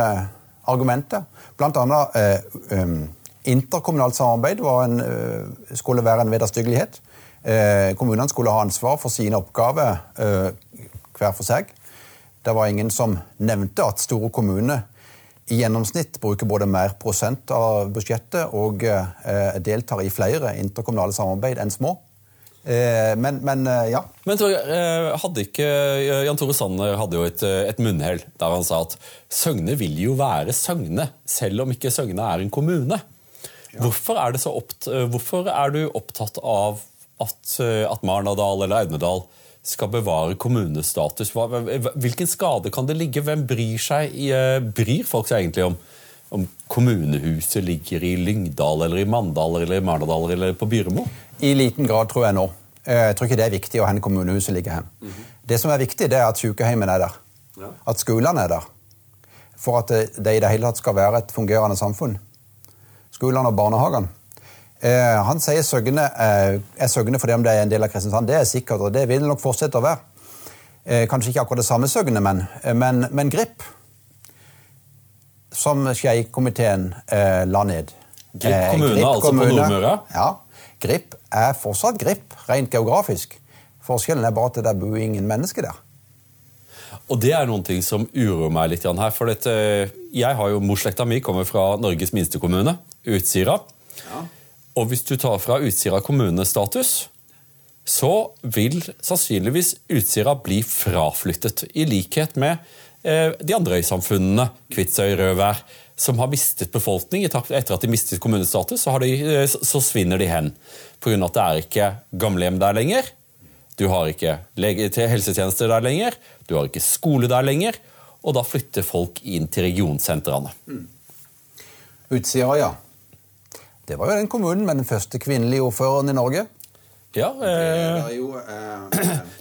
argumenter. Blant annet eh, um, interkommunalt samarbeid en, uh, skulle være en vederstyggelighet. Eh, kommunene skulle ha ansvar for sine oppgaver eh, hver for seg. Det var ingen som nevnte at store kommuner i gjennomsnitt bruker både mer prosent av budsjettet og eh, deltar i flere interkommunale samarbeid enn små. Eh, men, men, eh, ja. Men eh, hadde ikke Jan Tore Sanner hadde jo et, et munnhell der han sa at Søgne vil jo være Søgne, selv om ikke Søgne er en kommune. Ja. Hvorfor, er opt, hvorfor, er du opptatt av at, at Marnardal eller Audnedal skal bevare kommunestatus? Hvilken skade kan det ligge? Hvem bryr, seg, bryr folk seg egentlig om, om kommunehuset ligger i Lyngdal eller i Mandal eller i Marnardal eller på Byremo? I liten grad, tror jeg nå. Eh, jeg tror ikke det er viktig hvor kommunehuset ligger hen. Mm -hmm. Det som er viktig, det er at sykehjemmen er der. Ja. At skolene er der. For at det i det hele tatt skal være et fungerende samfunn. Skolene og barnehagene. Eh, han sier Søgne eh, er Søgne fordi om det er en del av Kristiansand. Det er sikkert, og det vil nok fortsette å være. Eh, kanskje ikke akkurat det samme Søgne, men, eh, men, men Grip, som Skei-komiteen eh, la ned. Grip kommune, Grip altså kommune, på Nordmøre? Ja. Grip er fortsatt Grip, rent geografisk. Forskjellen er bare at det bor ingen mennesker der. Og Det er noen ting som uroer meg litt her. for dette, Jeg har jo, morsslekta mi kommer fra Norges minste kommune, Utsira. Ja. Og hvis du tar fra Utsira kommunestatus, så vil sannsynligvis Utsira bli fraflyttet. I likhet med eh, de andre øysamfunnene, Kvitsøy, Røvær som har mistet befolkning. Etter at de mistet kommunestatus, så, de, eh, så svinner de hen. Pga. at det er ikke gamlehjem der lenger. Du har ikke helsetjenester der lenger. Du har ikke skole der lenger. Og da flytter folk inn til regionsentrene. Mm. Utsira, ja. Det var jo den kommunen med den første kvinnelige ordføreren i Norge. Ja, eh, jo, eh,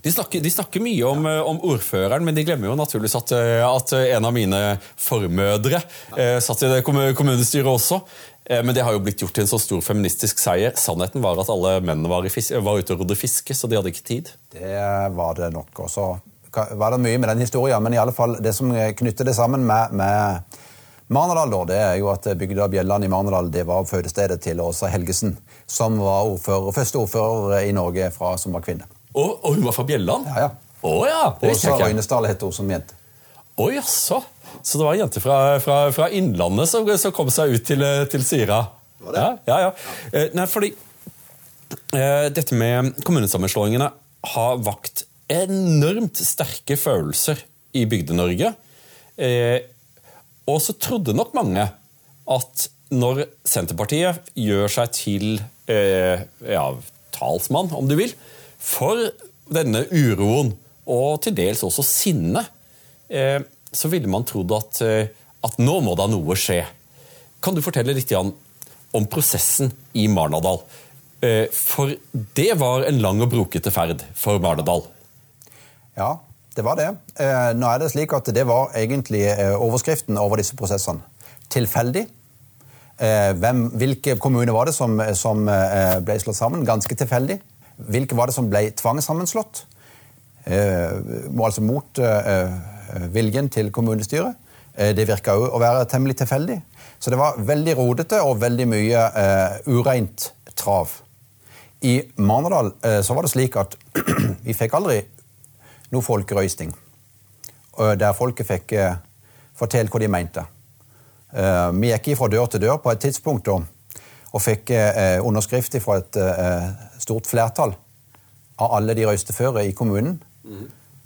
de, snakker, de, snakker, mye om, ja. om, ordføreren, men de glemmer jo naturligvis at, eh, at en av mine formødre eh, satt i det kommunestyret også. Eh, men det har jo blitt gjort til en så stor feministisk seier. Sannheten var at alle mennene var, var ute og rodde fiske, så de hadde ikke tid. Det var det nok. Og så var det mye med den historien, men i alle fall det som knytter det sammen med, med Marnardal, da, det er jo at bygda Bjelland i Marnardal det var fødestedet til Åsa Helgesen, som var ordfører, første ordfører i Norge fra, som var kvinne. Og, og hun var fra Bjelland? Ja, ja. Å, ja. Åsa Røynesdal het hun som jente. Å jaså. Så det var en jente fra, fra, fra Innlandet som, som, kom seg ut til, til Sira? Var det? Ja, ja, ja. Eh, nei, fordi eh, dette med kommunesammenslåingene har vakt enormt sterke følelser i Bygde-Norge. Eh, og så trodde nok mange at når Senterpartiet gjør seg til eh, ja, talsmann, om du vil, for denne uroen, og til dels også sinne, eh, så ville man trodd at, eh, at, nå må da noe skje. Kan du fortelle litt om prosessen i Marnardal? Eh, for det var en lang og brokete ferd for Marnardal. Ja, det var det. Nå er det slik at det var egentlig overskriften over disse prosessene. Tilfeldig. Hvem, hvilke kommuner var det som, som ble slått sammen? Ganske tilfeldig. Hvilke var det som ble tvangssammenslått? Altså mot viljen til kommunestyret. Det virka òg å være temmelig tilfeldig. Så det var veldig rodete og veldig mye ureint trav. I Marnardal så var det slik at vi fikk aldri noe folkerøysting. Der folket fikk eh, fortelle hva de mente. Eh, vi gikk fra dør til dør på et tidspunkt og, og fikk eh, underskrift fra et stort flertall av alle de røysteføre i kommunen.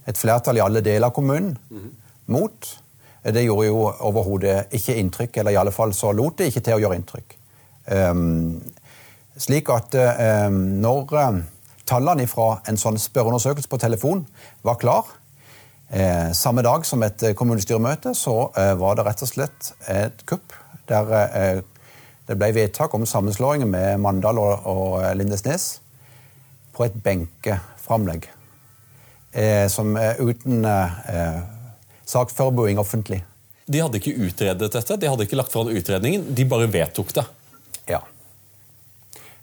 Et flertall i alle deler av kommunen mot. Det gjorde jo overhodet ikke inntrykk, eller i alle fall så lot det ikke til å gjøre inntrykk. Um, slik at um, når Tallene fra en sånn spørreundersøkelse på telefon var klar. Eh, samme dag som et kommunestyremøte så eh, var det rett og slett et kupp der eh, det ble vedtak om sammenslåing med Mandal og, og Lindesnes på et benkeframlegg. Eh, som uten eh, saksforberedelse offentlig. De hadde ikke utredet dette, de hadde ikke lagt foran utredningen, de bare vedtok det. Ja.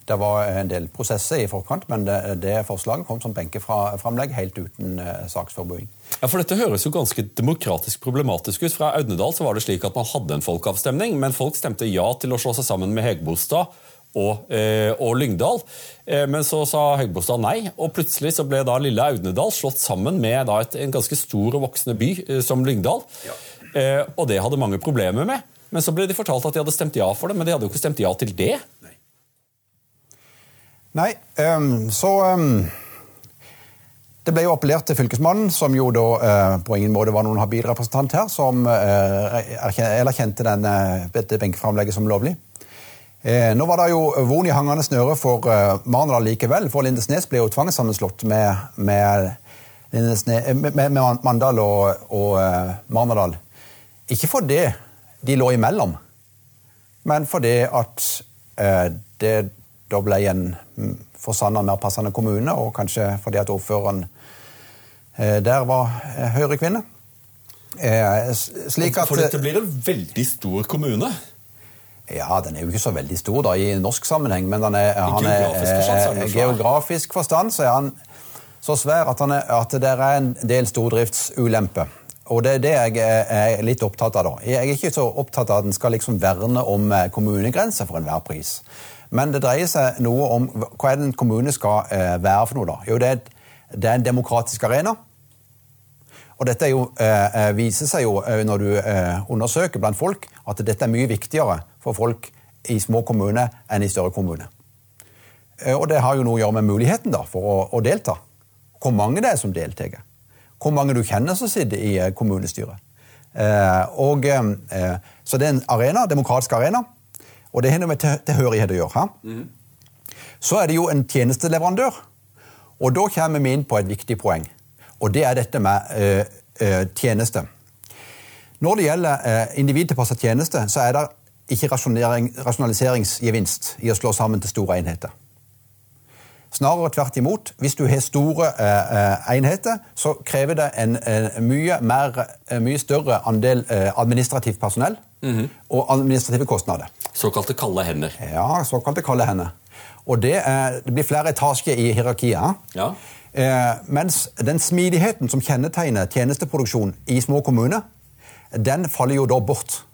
Det var en del prosesser i forkant, men det, det forslaget kom som benkeframlegg helt uten eh, saksforberedelse. Ja, for Dette høres jo ganske demokratisk problematisk ut. Fra Audnedal så var det slik at man hadde en folkeavstemning, men folk stemte ja til å slå seg sammen med Hegbostad og, eh, og Lyngdal. Eh, men så sa Høgbostad nei, og plutselig så ble da lille Audnedal slått sammen med da et, en ganske stor og voksende by eh, som Lyngdal. Ja. Eh, og det hadde mange problemer med. Men så ble de fortalt at de hadde stemt ja for det, men de hadde jo ikke stemt ja til det. Nei, nei um, så um det ble jo appellert til Fylkesmannen, som jo da eh, på ingen måte var noen habil representant her, som eh, erkjente denne, dette benkeframlegget som lovlig. Eh, nå var det jo von i hangende snøre for eh, Marendal likevel, for Lindesnes ble jo tvangssammenslått med, med, eh, med, med Mandal og, og eh, Marendal. Ikke fordi de lå imellom, men fordi at uh, det da ble en mm, for Sanner mer passende kommune, og kanskje fordi at ordføreren uh, der var Høyre-kvinne. Slik at For dette blir en veldig stor kommune? Ja, Den er jo ikke så veldig stor da, i norsk sammenheng, men den er, han er, geografisk, eh, geografisk forstand så er han så svær at, er, at det er en del stordriftsulempe. Og det er det jeg er litt opptatt av. da. Jeg er ikke så opptatt av at en skal liksom verne om eh, kommunegrenser for enhver pris. Men det dreier seg noe om hva en kommune skal eh, være for noe. da? Jo, det er, det er en demokratisk arena. Og dette jo, eh, viser seg jo når du eh, undersøker blant folk, at dette er mye viktigere for folk i små kommuner enn i større kommuner. Eh, og det har jo noe å gjøre med muligheten da, for å, å delta. Hvor mange det er som deltar. Hvor mange du kjenner som sitter i eh, kommunestyret. Eh, og, eh, så det er en arena, demokratisk arena, og det har med tilhørighet å gjøre. Mm. Så er det jo en tjenesteleverandør, og da kommer vi inn på et viktig poeng. Og det er dette med eh, eh tjeneste. Når det gjelder eh, individtilpasset tjeneste, så er det ikke rasjonaliseringsgevinst i å slå sammen til store enheter. Snarere tvert imot. Hvis du har store eh, enheter, så krever det en, en mye, mer, mye, større andel eh, administrativt personell mm -hmm. og administrative kostnader. Såkalte kalde hender. Ja, såkalte kalde hender. Og det, eh, det blir flere etasjer i hierarkiet. Ja. Eh, mens den smidigheten som kjennetegner tjenesteproduksjon i små kommuner, den faller jo da bort.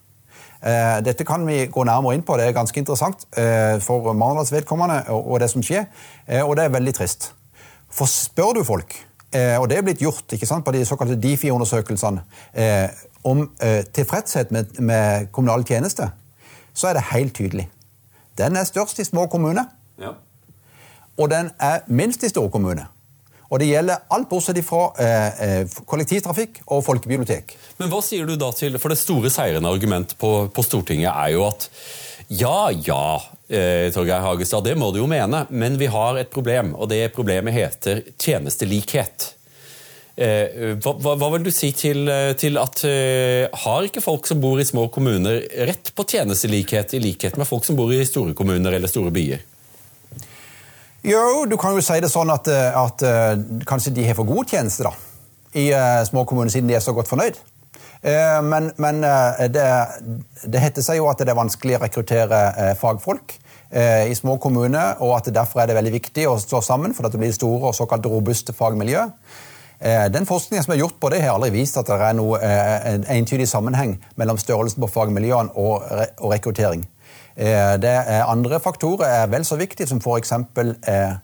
Eh, dette kan vi gå nærmere inn på, det er ganske interessant eh, for Marendals vedkommende og det som skjer, eh, og det er veldig trist. For spør du folk, og det er blitt gjort ikke sant, på de såkalte Difi-undersøkelsene, om tilfredshet med, med kommunale tjenester, så er det helt tydelig. Den er størst i små kommuner, ja. og den er minst i store kommuner. Og det gjelder alt bortsett fra eh, eh, kollektivtrafikk og folkebibliotek. Men hva sier du da til For det store seirende argument på, på Stortinget er jo at ja, ja, eh, Torgeir Hagestad, det må du jo mene, men vi har et problem, og det problemet heter tjenestelikhet. Eh, hva, hva, vil du si til, til at eh, har ikke folk som bor i små kommuner rett på tjenestelikhet i likhet med folk som bor i store kommuner eller store byer? Jo, du kan jo si det sånn at, eh, at uh, kanskje de har for god tjeneste da, i uh, små kommuner, siden de er så godt fornøyd. Men, men det, det, heter seg jo at det er vanskelig å rekruttere fagfolk i små kommuner, og at derfor er det veldig viktig å stå sammen for at det blir store og såkalt robuste fagmiljø. Den forskningen som er gjort på det, har aldri vist at det er noe, en entydig sammenheng mellom størrelsen på fagmiljøene og, og rekruttering. Eh, det er andre faktorer er vel så viktige, som f.eks. Eh,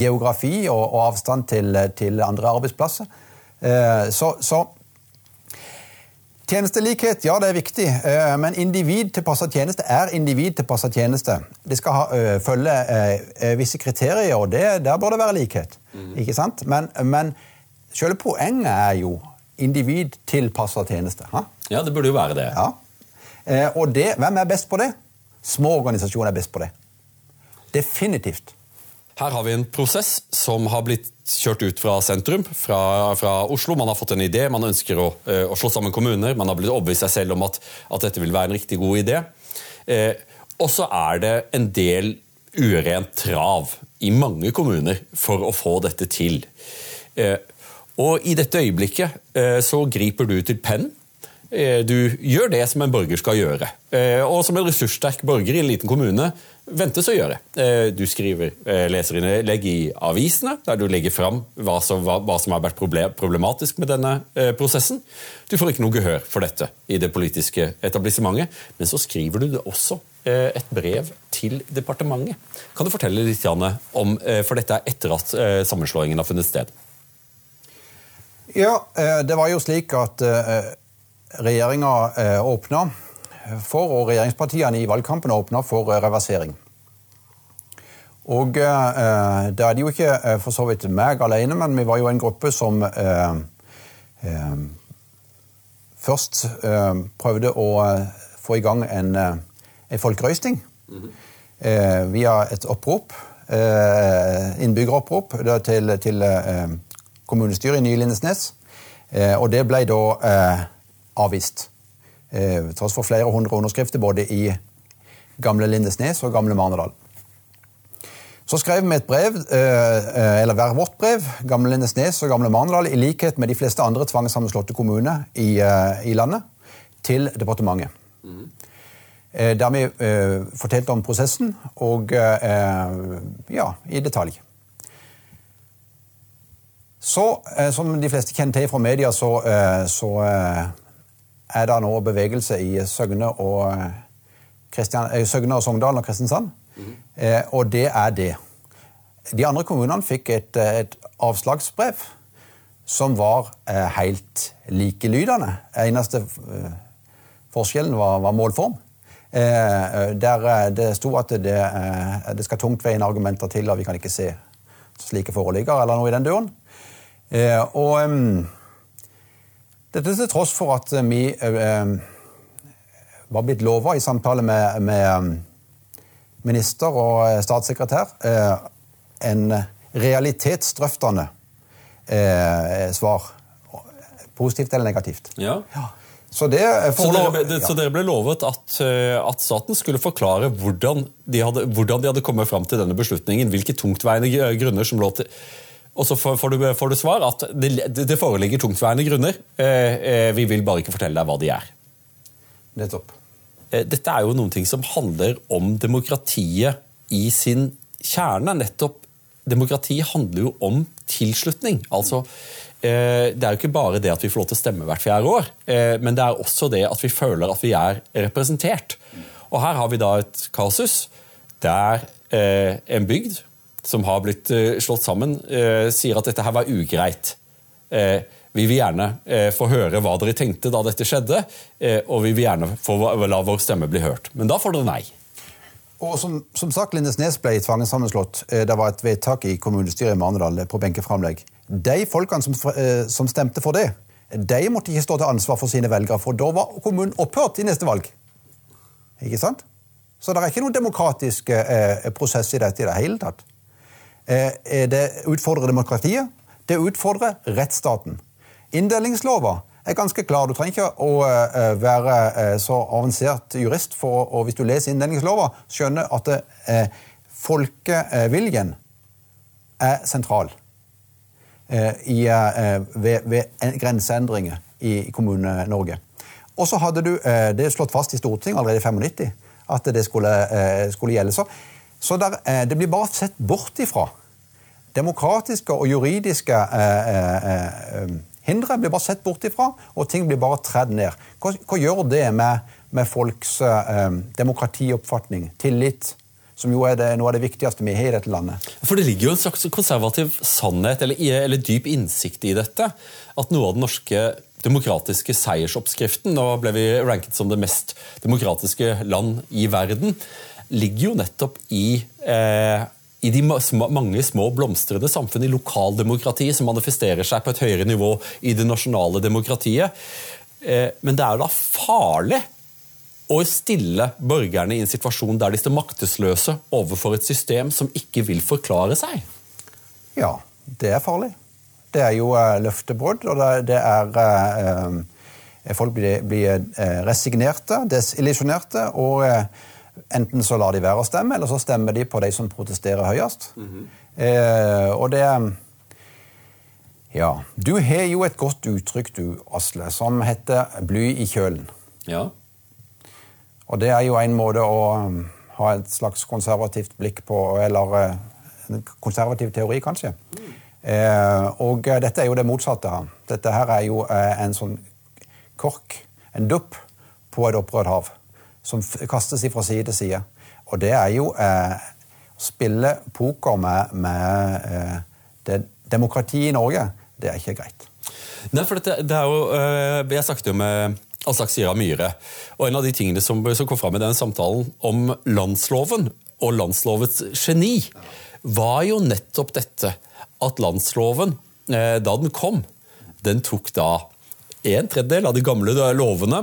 geografi og, og avstand til, til, andre arbeidsplasser. Eh, så, så Tjenestelikhet, ja, det er viktig, men individ tilpassa tjeneste er individ tilpassa tjeneste. Det skal ha, følge visse kriterier, og det, der bør det være likhet. Mm. Ikke sant? Men, men selve poenget er jo individ tilpassa tjeneste. Ha? Ja, det burde jo være det. Ja. Og det, hvem er best på det? Små organisasjoner er best på det. Definitivt. Her har vi en prosess som har blitt kjørt ut fra sentrum, fra, fra Oslo. Man har fått en idé, man ønsker å, eh, å, slå sammen kommuner. Man har blitt overbevist seg selv om at, at, dette vil være en riktig god idé. Eh, og så er det en del urent trav i mange kommuner for å få dette til. Eh, og i dette øyeblikket eh, så griper du til pennen. Eh, du gjør det som en borger skal gjøre. Og som en ressurssterk borger i en liten kommune ventes å gjøre. Du skriver leserinnlegg i avisene, der du legger fram hva som, hva som har vært problematisk med denne prosessen. Du får ikke noe gehør for dette i det politiske etablissementet, men så skriver du det også et brev til departementet. Kan du fortelle litt om For dette er etter at sammenslåingen har funnet sted. Ja, eh, det var jo slik at eh, regjeringa eh, åpna for, og regjeringspartiene i valgkampen åpna for reversering. Og da er det jo ikke for så vidt meg alene, men vi var jo en gruppe som først prøvde å få i gang en, en folkerøysting mm -hmm. via et opprop, innbyggeropprop, til, til kommunestyret i Nye Lindesnes. Eh, og det ble da eh, avvist. Eh, tross for flere hundre underskrifter både i gamle Lindesnes og gamle Marnedal. Så skrev vi et brev, eller hver vårt brev, gamle Lindesnes og gamle Marnedal, i likhet med de fleste andre tvangssammenslåtte kommuner i, i, landet, til departementet. Mm. Der vi fortalte om prosessen, og ja, i detalj. Så, eh, som de fleste kjenner til fra media, så, eh, så eh, er det nå bevegelse i Søgne og, Søgne og Sogndal og Kristiansand. Mm. Og det er det. De andre kommunene fikk et, et avslagsbrev som var helt likelydende. Eneste forskjellen var, var målform. Der det sto at det, det skal tungtveiende argumenter til, og vi kan ikke se slike foreligger, eller noe i den døren. Eh, og um, dette til tross for at vi um, var blitt lova i samtale med, med, minister og statssekretær en realitetsdrøftende svar. Positivt eller negativt. Ja. ja. Så, det, så, dere, det, ja. så, dere, ble lovet at, at, staten skulle forklare hvordan de, hadde, hvordan de hadde kommet fram til denne beslutningen? Hvilke tungtveiende grunner som lå til og så får du, får du svar at det, det foreligger tungtveiende grunner. Eh, eh, vi vil bare ikke fortelle deg hva de er. Nettopp. Eh, dette er jo noen ting som handler om demokratiet i sin kjerne. Nettopp demokrati handler jo om tilslutning. Altså, det er jo ikke bare det at vi får lov til å stemme hvert fjerde år, men det er også det at vi føler at vi er representert. Og her har vi da et kasus der en bygd som har blitt uh, slått sammen, uh, sier at dette her var ugreit. Uh, vi vil gjerne få høre hva dere tenkte da dette skjedde, og vi vil gjerne få la vår stemme bli hørt. Men da får dere nei. Og som, som sagt, Lindesnes ble tvangssammenslått. Det var et vedtak i kommunestyret i Marnedal på benkeframlegg. De folkene som, som, stemte for det, de måtte ikke stå til ansvar for sine velgere, for da var kommunen opphørt i neste valg. Ikke sant? Så det er ikke noen demokratisk eh, prosess i dette i det hele tatt. Eh, det utfordrer demokratiet. Det utfordrer rettsstaten. Inndelingslova er ganske klar. Du trenger ikke å eh, være eh, så avansert jurist for å, hvis du leser inndelingslova, skjønne at folkeviljen er sentral i, ved, ved grenseendringer i Kommune-Norge. Og så hadde du det slått fast i Stortinget allerede i 95 at det skulle, skulle gjelde. Så så der, eh, det blir bare sett bort ifra. Demokratiske og juridiske eh, eh, hindre blir bare sett bort ifra, og ting blir bare tredd ned. Hva, hva gjør det med, med folks demokratioppfatning, tillit? Som jo er det, noe av det viktigste vi har i dette landet. For Det ligger jo en slags konservativ sannhet eller, eller dyp innsikt i dette. At noe av den norske demokratiske seiersoppskriften Nå ble vi ranket som det mest demokratiske land i verden ligger jo nettopp i, eh, i de mange små blomstrende samfunn, i lokaldemokratiet, som manifesterer seg på et høyere nivå i det nasjonale demokratiet. Eh, men det er da farlig å stille borgerne i en situasjon der de står maktesløse overfor et system som ikke vil forklare seg? Ja, det er farlig. Det er jo uh, løftebrudd, og det, er uh, Folk blir, resignerte, desillusjonerte, og enten så lar de være å stemme, eller så stemmer de på de som protesterer høyest. Mm -hmm. og det Ja. Du har jo et godt uttrykk, du, Asle, som heter 'bly i kjølen'. Ja. Og det er jo en måte å um, ha et slags konservativt blikk på, eller en konservativ teori, kanskje. Mm. Eh, og eh, dette er jo det motsatte. Dette her er jo eh, en sånn kork, en dupp, på et opprørt hav. Som kastes fra side til side. Og det er jo å spille poker med, med det demokratiet i Norge. Det er ikke greit. Nei, for det, det er jo, Jeg snakket jo med Aslak Sira Myhre. Og en av de tingene som, som kom fram i den samtalen om landsloven og landslovets geni, var jo nettopp dette at landsloven, eh, da den kom, den tok da en tredjedel av de gamle lovene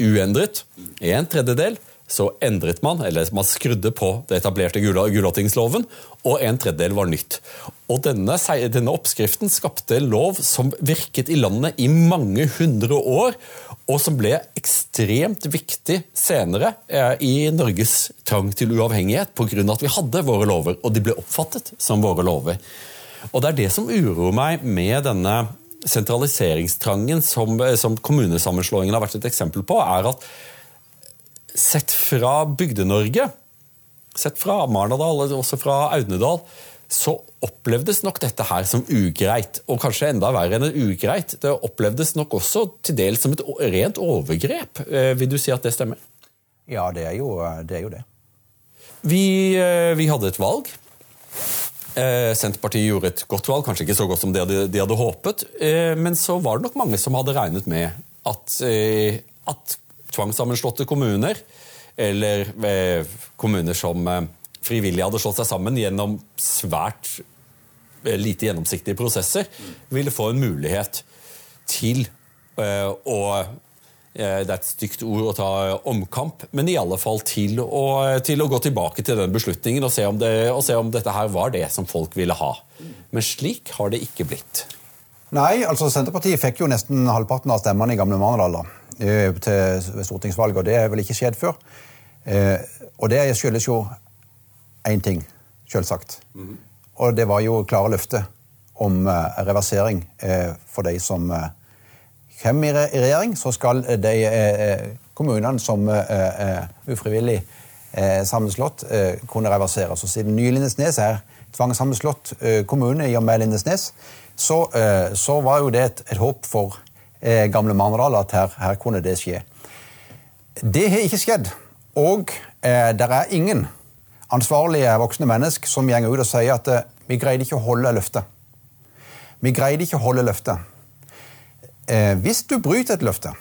uendret. En tredjedel så endret man, eller man skrudde på det etablerte Gulatingsloven, og en tredjedel var nytt. Og denne, denne, oppskriften skapte lov som virket i landet i mange hundre år, og som ble ekstremt viktig senere eh, i Norges trang til uavhengighet pga. at vi hadde våre lover, og de ble oppfattet som våre lover. Og Det er det som uroer meg med denne sentraliseringstrangen som, som kommunesammenslåingen har vært et eksempel på, er at sett fra Bygde-Norge, sett fra Marnardal og også fra Audnedal, så opplevdes nok dette her som ugreit. Og kanskje enda verre enn ugreit. Det opplevdes nok også til dels som et rent overgrep. Eh, vil du si at det stemmer? Ja, det er jo det. Er jo det. Vi, eh, vi hadde et valg Eh, Senterpartiet gjorde et godt valg, kanskje ikke så godt som de hadde, de hadde håpet. Eh, men så var det nok mange som hadde regnet med at, eh, at tvangssammenslåtte kommuner, eller kommuner som frivillig hadde slått seg sammen gjennom svært lite gjennomsiktige prosesser, ville få en mulighet til å det er et stygt ord å ta omkamp, men i alle fall til å, til å gå tilbake til den beslutningen og se, det, og se, om dette her var det som folk ville ha. Men slik har det ikke blitt. Nei, altså Senterpartiet fikk jo nesten halvparten av stemmene i gamle Marnardal eh, til stortingsvalget, og det er vel ikke skjedd før. Eh, og det skyldes jo én ting, selvsagt. Mm. Og det var jo klare løfter om reversering for de som kommer i regjering, så skal de eh, eh, kommunene som er eh, ufrivillig sammenslått, kunne reverseres. Og siden nye Lindesnes er tvangssammenslått kommune i og med Lindesnes, så, så var jo det et, et håp for gamle Marnardal at her, her, kunne det skje. Det har ikke skjedd. Og eh, det er ingen ansvarlige voksne mennesker som går ut og sier at eh, vi greide ikke å holde løftet. Vi greide ikke å holde løftet eh, hvis du bryter et løfte,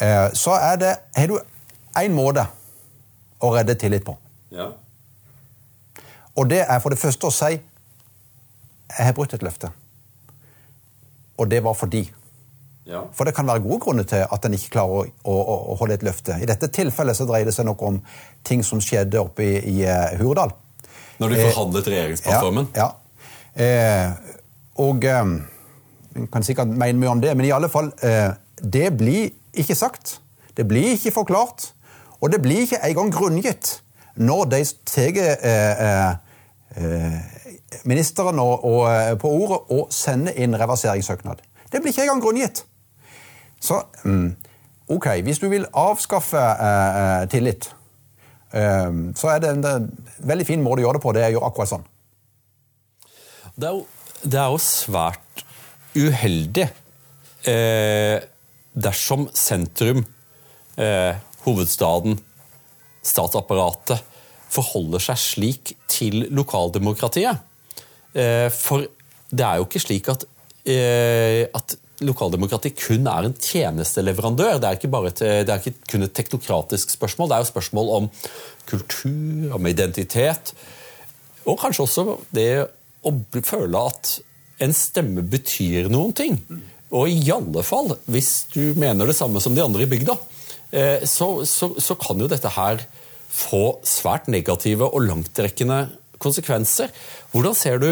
eh, så er det, har du én måte å redde tillit på. Ja. Og det er for det første å si jeg har brutt et løfte. Og det var fordi. Ja. For det kan være gode grunner til at en ikke klarer å, å, å, holde et løfte. I dette tilfellet så dreier det seg nok om ting som skjedde oppe i, i uh, Hurdal. Når de forhandlet regjeringsplattformen? Ja. ja. Eh, og um, en kan sikkert mene mye om det, men i alle fall eh, Det blir ikke sagt. Det blir ikke forklart. Og det blir ikke engang grunngitt når de tar eh, eh, ministeren på ordet og sender inn reverseringssøknad. Det blir ikke engang grunngitt. Så mm, ok, hvis du vil avskaffe tillit, så er det en, veldig fin måte å gjøre det på. Det er jo akkurat sånn. Det er jo, det er jo svært uheldig eh, dersom sentrum, eh, hovedstaden, statsapparatet forholder seg slik til lokaldemokratiet. Eh, for det er jo ikke slik at, eh, at lokaldemokrati kun er en tjenesteleverandør. Det er, ikke bare et, det er ikke kun et teknokratisk spørsmål. Det er jo spørsmål om kultur, om identitet. Og kanskje også det å føle at en stemme betyr noen ting. Og i alle fall hvis du mener det samme som de andre i bygda. så, så, så kan jo dette her få svært negative og langtrekkende konsekvenser. Hvordan ser du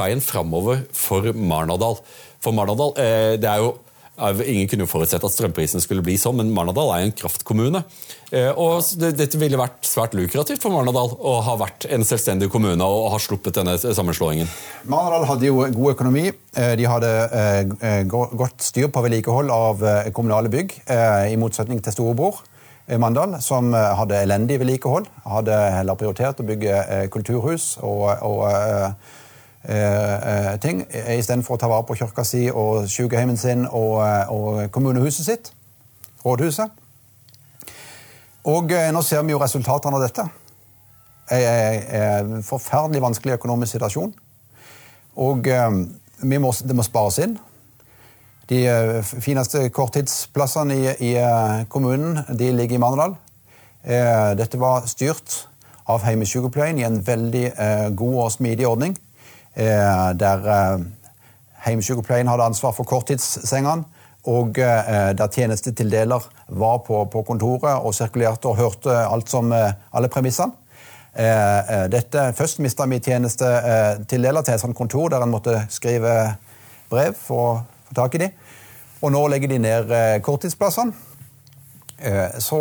veien framover for Marnardal? For Marnardal, det er jo Ingen kunne jo forutsett at strømprisen skulle bli sånn, men Marnardal er en kraftkommune. Eh, og Dette ville vært svært lukrativt for Marnardal å ha vært en selvstendig kommune og ha sluppet denne sammenslåingen. Marnardal hadde jo god økonomi. Eh, de hadde eh, godt styr på vedlikehold av kommunale bygg, i motsetning til storebror. Mandal, som hadde elendig vedlikehold. Hadde heller prioritert å bygge kulturhus og, og eh, ting, istedenfor å ta vare på kirka si og sykehjemmet sin og, eh, og, kommunehuset sitt. Rådhuset. Og eh, nå ser vi jo resultatene av dette. En forferdelig vanskelig økonomisk situasjon. Og eh, må, det må spares inn. De eh, fineste korttidsplassene i, i eh, kommunen ligger i Marnardal. Dette var styrt av heimesykepleien i en veldig god og smidig ordning. Eh, der eh, heimesykepleien hadde ansvar for korttidssengene. Og eh, der tjenestetildeler var på, på, kontoret og sirkulerte og hørte alt som, alle premissene. Dette, først mista vi tjenestetildeler til et sånt kontor der en måtte skrive brev for å få tak i dem. Og nå legger de ned korttidsplassene. Så,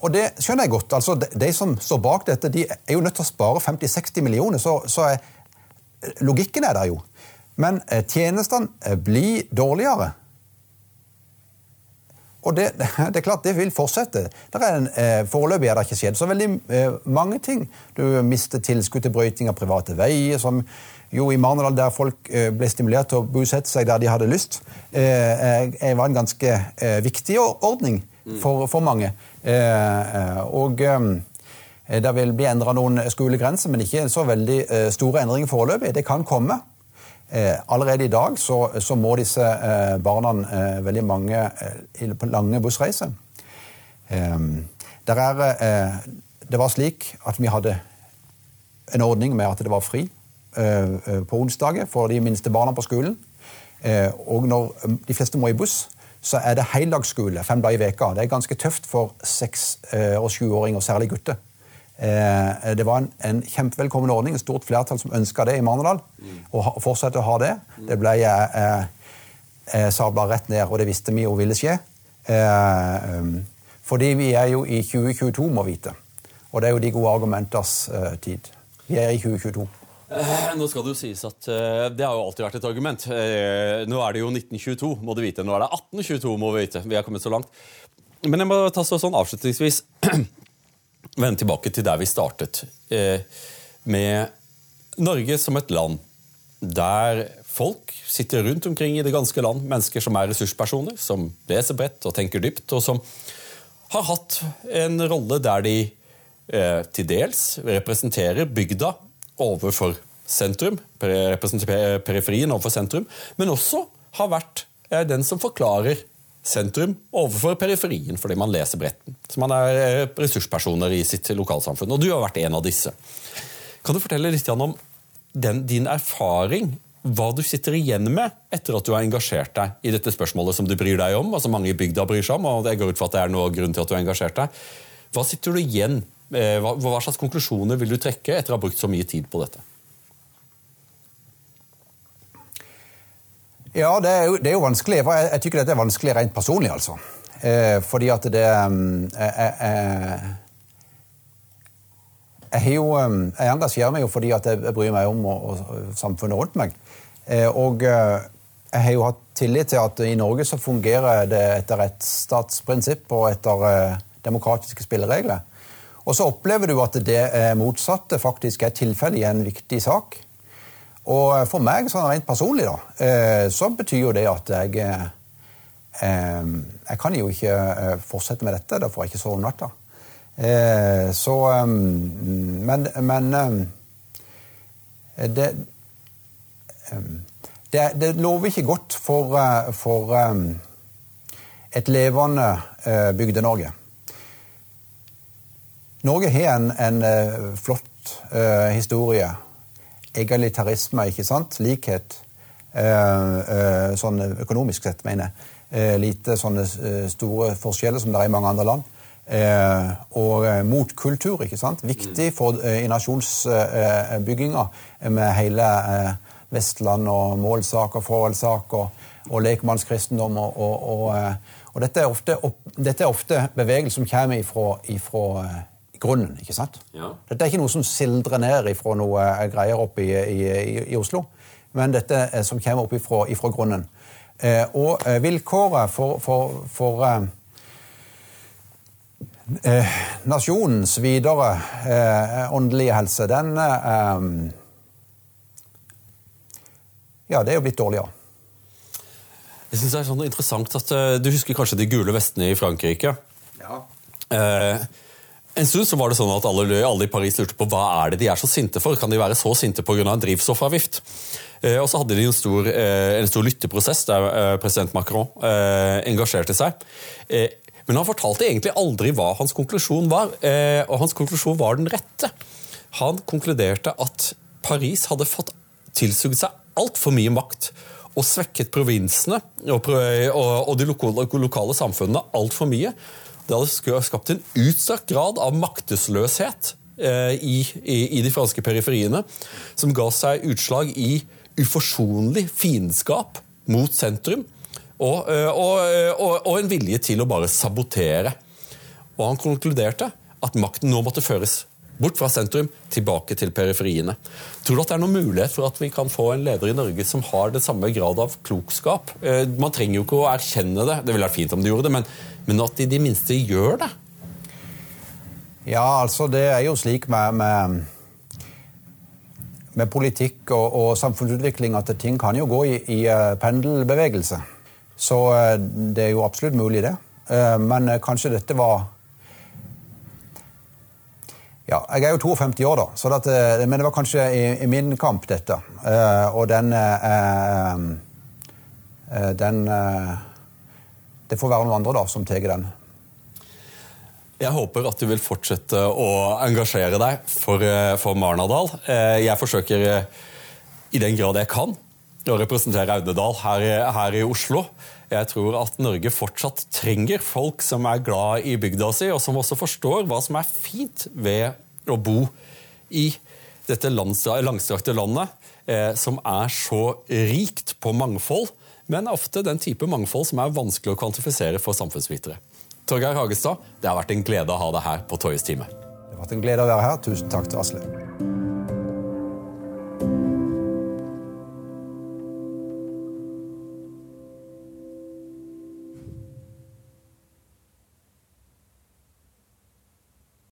og det skjønner jeg godt. altså De som står bak dette, de er jo nødt til å spare 50-60 millioner. Så, så er Logikken er der jo. Men eh, tjenestene eh, blir dårligere. Og det, det, er klart, det vil fortsette. Er En, eh, foreløpig er det ikke skjedd så veldig mange ting. Du mister tilskudd til brøyting av private veier, som jo i Marnedal, der folk ble stimulert til å bosette seg der de hadde lyst, var en ganske viktig ordning for, for mange. Og det vil bli endra noen skolegrenser, men ikke så veldig eh, store endringer foreløpig. Det kan komme. Eh, allerede i dag så, så må disse barna, veldig mange, på lange bussreiser. Er, det var slik at vi hadde en ordning med at det var fri på onsdager for de minste barna på skolen. Og når de fleste må i buss, så er det heldagsskole fem dager i veka. Det er ganske tøft for seks- og sjuåringer, særlig gutter. Eh, det var en, en, kjempevelkommen ordning, et stort flertall som ønska det i Marnardal. Og fortsette å ha det. Det ble eh, eh, sabla rett ned, og det visste vi jo ville skje. Eh, um, fordi vi er jo i 2022, må vite. Og det er jo de gode argumenters eh, tid. Vi er i 2022. Eh, nå skal det jo sies at Det har jo alltid vært et argument. Nå er det jo 1922, må du vite. Nå er det 1822, må vi vite. Vi er kommet så langt. Men jeg må ta så sånn avslutningsvis vende tilbake til der vi startet. Eh, med Norge som et land der folk sitter rundt omkring i det ganske land, mennesker som er ressurspersoner, som leser bredt og tenker dypt, og som har hatt en rolle der de eh, til dels representerer bygda overfor sentrum, representerer periferien overfor sentrum, men også har vært eh, den som forklarer sentrum overfor periferien, fordi man leser bretten. Så man er eh, ressurspersoner i sitt lokalsamfunn. Og du har vært en av disse. Kan du fortelle litt om den, din erfaring, hva du sitter igjen med etter at du har engasjert deg i dette spørsmålet som du bryr deg om, altså mange i bygda bryr seg om, og det går ut for at det er noe grunn til at du har engasjert deg. Hva sitter du igjen hva, hva slags konklusjoner vil du trekke etter å ha brukt så mye tid på dette? Ja, det er, jo, det er jo vanskelig. for jeg, jeg tykker dette er vanskelig rent personlig, altså. Eh, fordi at det eh, jeg, jeg, jeg, jo, jeg, engasjerer meg jo fordi at jeg bryr meg om og, og samfunnet rundt meg. Eh, og eh, jeg har jo hatt tillit til at i Norge så fungerer det etter rettsstatsprinsipp og etter eh, demokratiske spilleregler. Og så opplever du at det motsatte faktisk er tilfellet i en viktig sak. Og for meg, sånn rent personlig, da, eh, så betyr jo det at jeg eh, Jeg kan jo ikke eh, fortsette med dette. Da får jeg ikke sove om natta. Så Men, men det, det, det lover ikke godt for, for et levende Bygde-Norge. Norge har en, en flott historie egalitarisme, ikke sant? Likhet. Eh, eh, sånn økonomisk sett, mener jeg. lite sånne store forskjeller som det er i mange andre land. og motkultur, ikke sant. Viktig for i nasjonsbygginga med hele Vestland og målsak og forholdssak og, og lekmannskristendom. Og, og, og, og dette, er ofte, dette, er ofte, bevegelser som kommer ifra, ifra grunnen. ikke sant? Ja. Dette er ikke noe som sildrer ned ifra noe greier oppe i, i, i Oslo, men dette er som kommer opp ifra, ifra grunnen. Eh, og eh, vilkåret for, for, for eh, eh nasjonens videre eh, åndelige helse, den eh, Ja, det er jo blitt dårligere. Jeg synes det er sånn interessant at Du husker kanskje de gule vestene i Frankrike? Ja. Eh, en stund så var det sånn at alle, alle, i Paris lurte på hva er det de er så sinte for. Kan de være så sinte pga. en drivstoffavgift? Eh, og så hadde de en stor, eh, en stor lytteprosess der eh, president Macron engasjerte seg. Men han fortalte egentlig aldri hva hans konklusjon var, og hans konklusjon var den rette. Han konkluderte at Paris hadde fått tilsugd seg altfor mye makt og svekket provinsene og de lokale, lokale samfunnene altfor mye. Det hadde skapt en utstrakt grad av maktesløshet eh, i, i, i, de franske periferiene, som ga seg utslag i uforsonlig fiendskap mot sentrum. Og, eh, og, eh, og, og, en vilje til å bare sabotere. Og han konkluderte at makten nå måtte føres bort fra sentrum, tilbake til periferiene. Tror du at det er noen mulighet for at vi kan få en leder i Norge som har den samme grad av klokskap? Man trenger jo ikke å erkjenne det, det ville vært fint om de gjorde det, men men at de i det minste gjør det. Ja, altså det er jo slik med, med, med politikk og, og, samfunnsutvikling at ting kan jo gå i, i uh, pendelbevegelse. Så uh, det er jo absolutt mulig, det. Uh, men kanskje dette var ja, Jeg er jo 52 år, da, så dette, men det var kanskje i, i min kamp, dette. og den Den det får være noen andre da, som tar den. Jeg håper at du vil fortsette å engasjere deg for, eh, for Marnardal. Eh, jeg forsøker eh, i den grad jeg kan å representere Audnedal her, her, i Oslo. Jeg tror at Norge fortsatt trenger folk som er glad i bygda si, og som også forstår hva som er fint ved å bo i dette langstrakte landet, som er så rikt på mangfold men ofte den type mangfold som er vanskelig å kvantifisere for samfunnsvitere. Torgeir Hagestad, det har vært en glede å ha deg her på Toyes time. Det har vært en glede å være her. Tusen takk til Asle.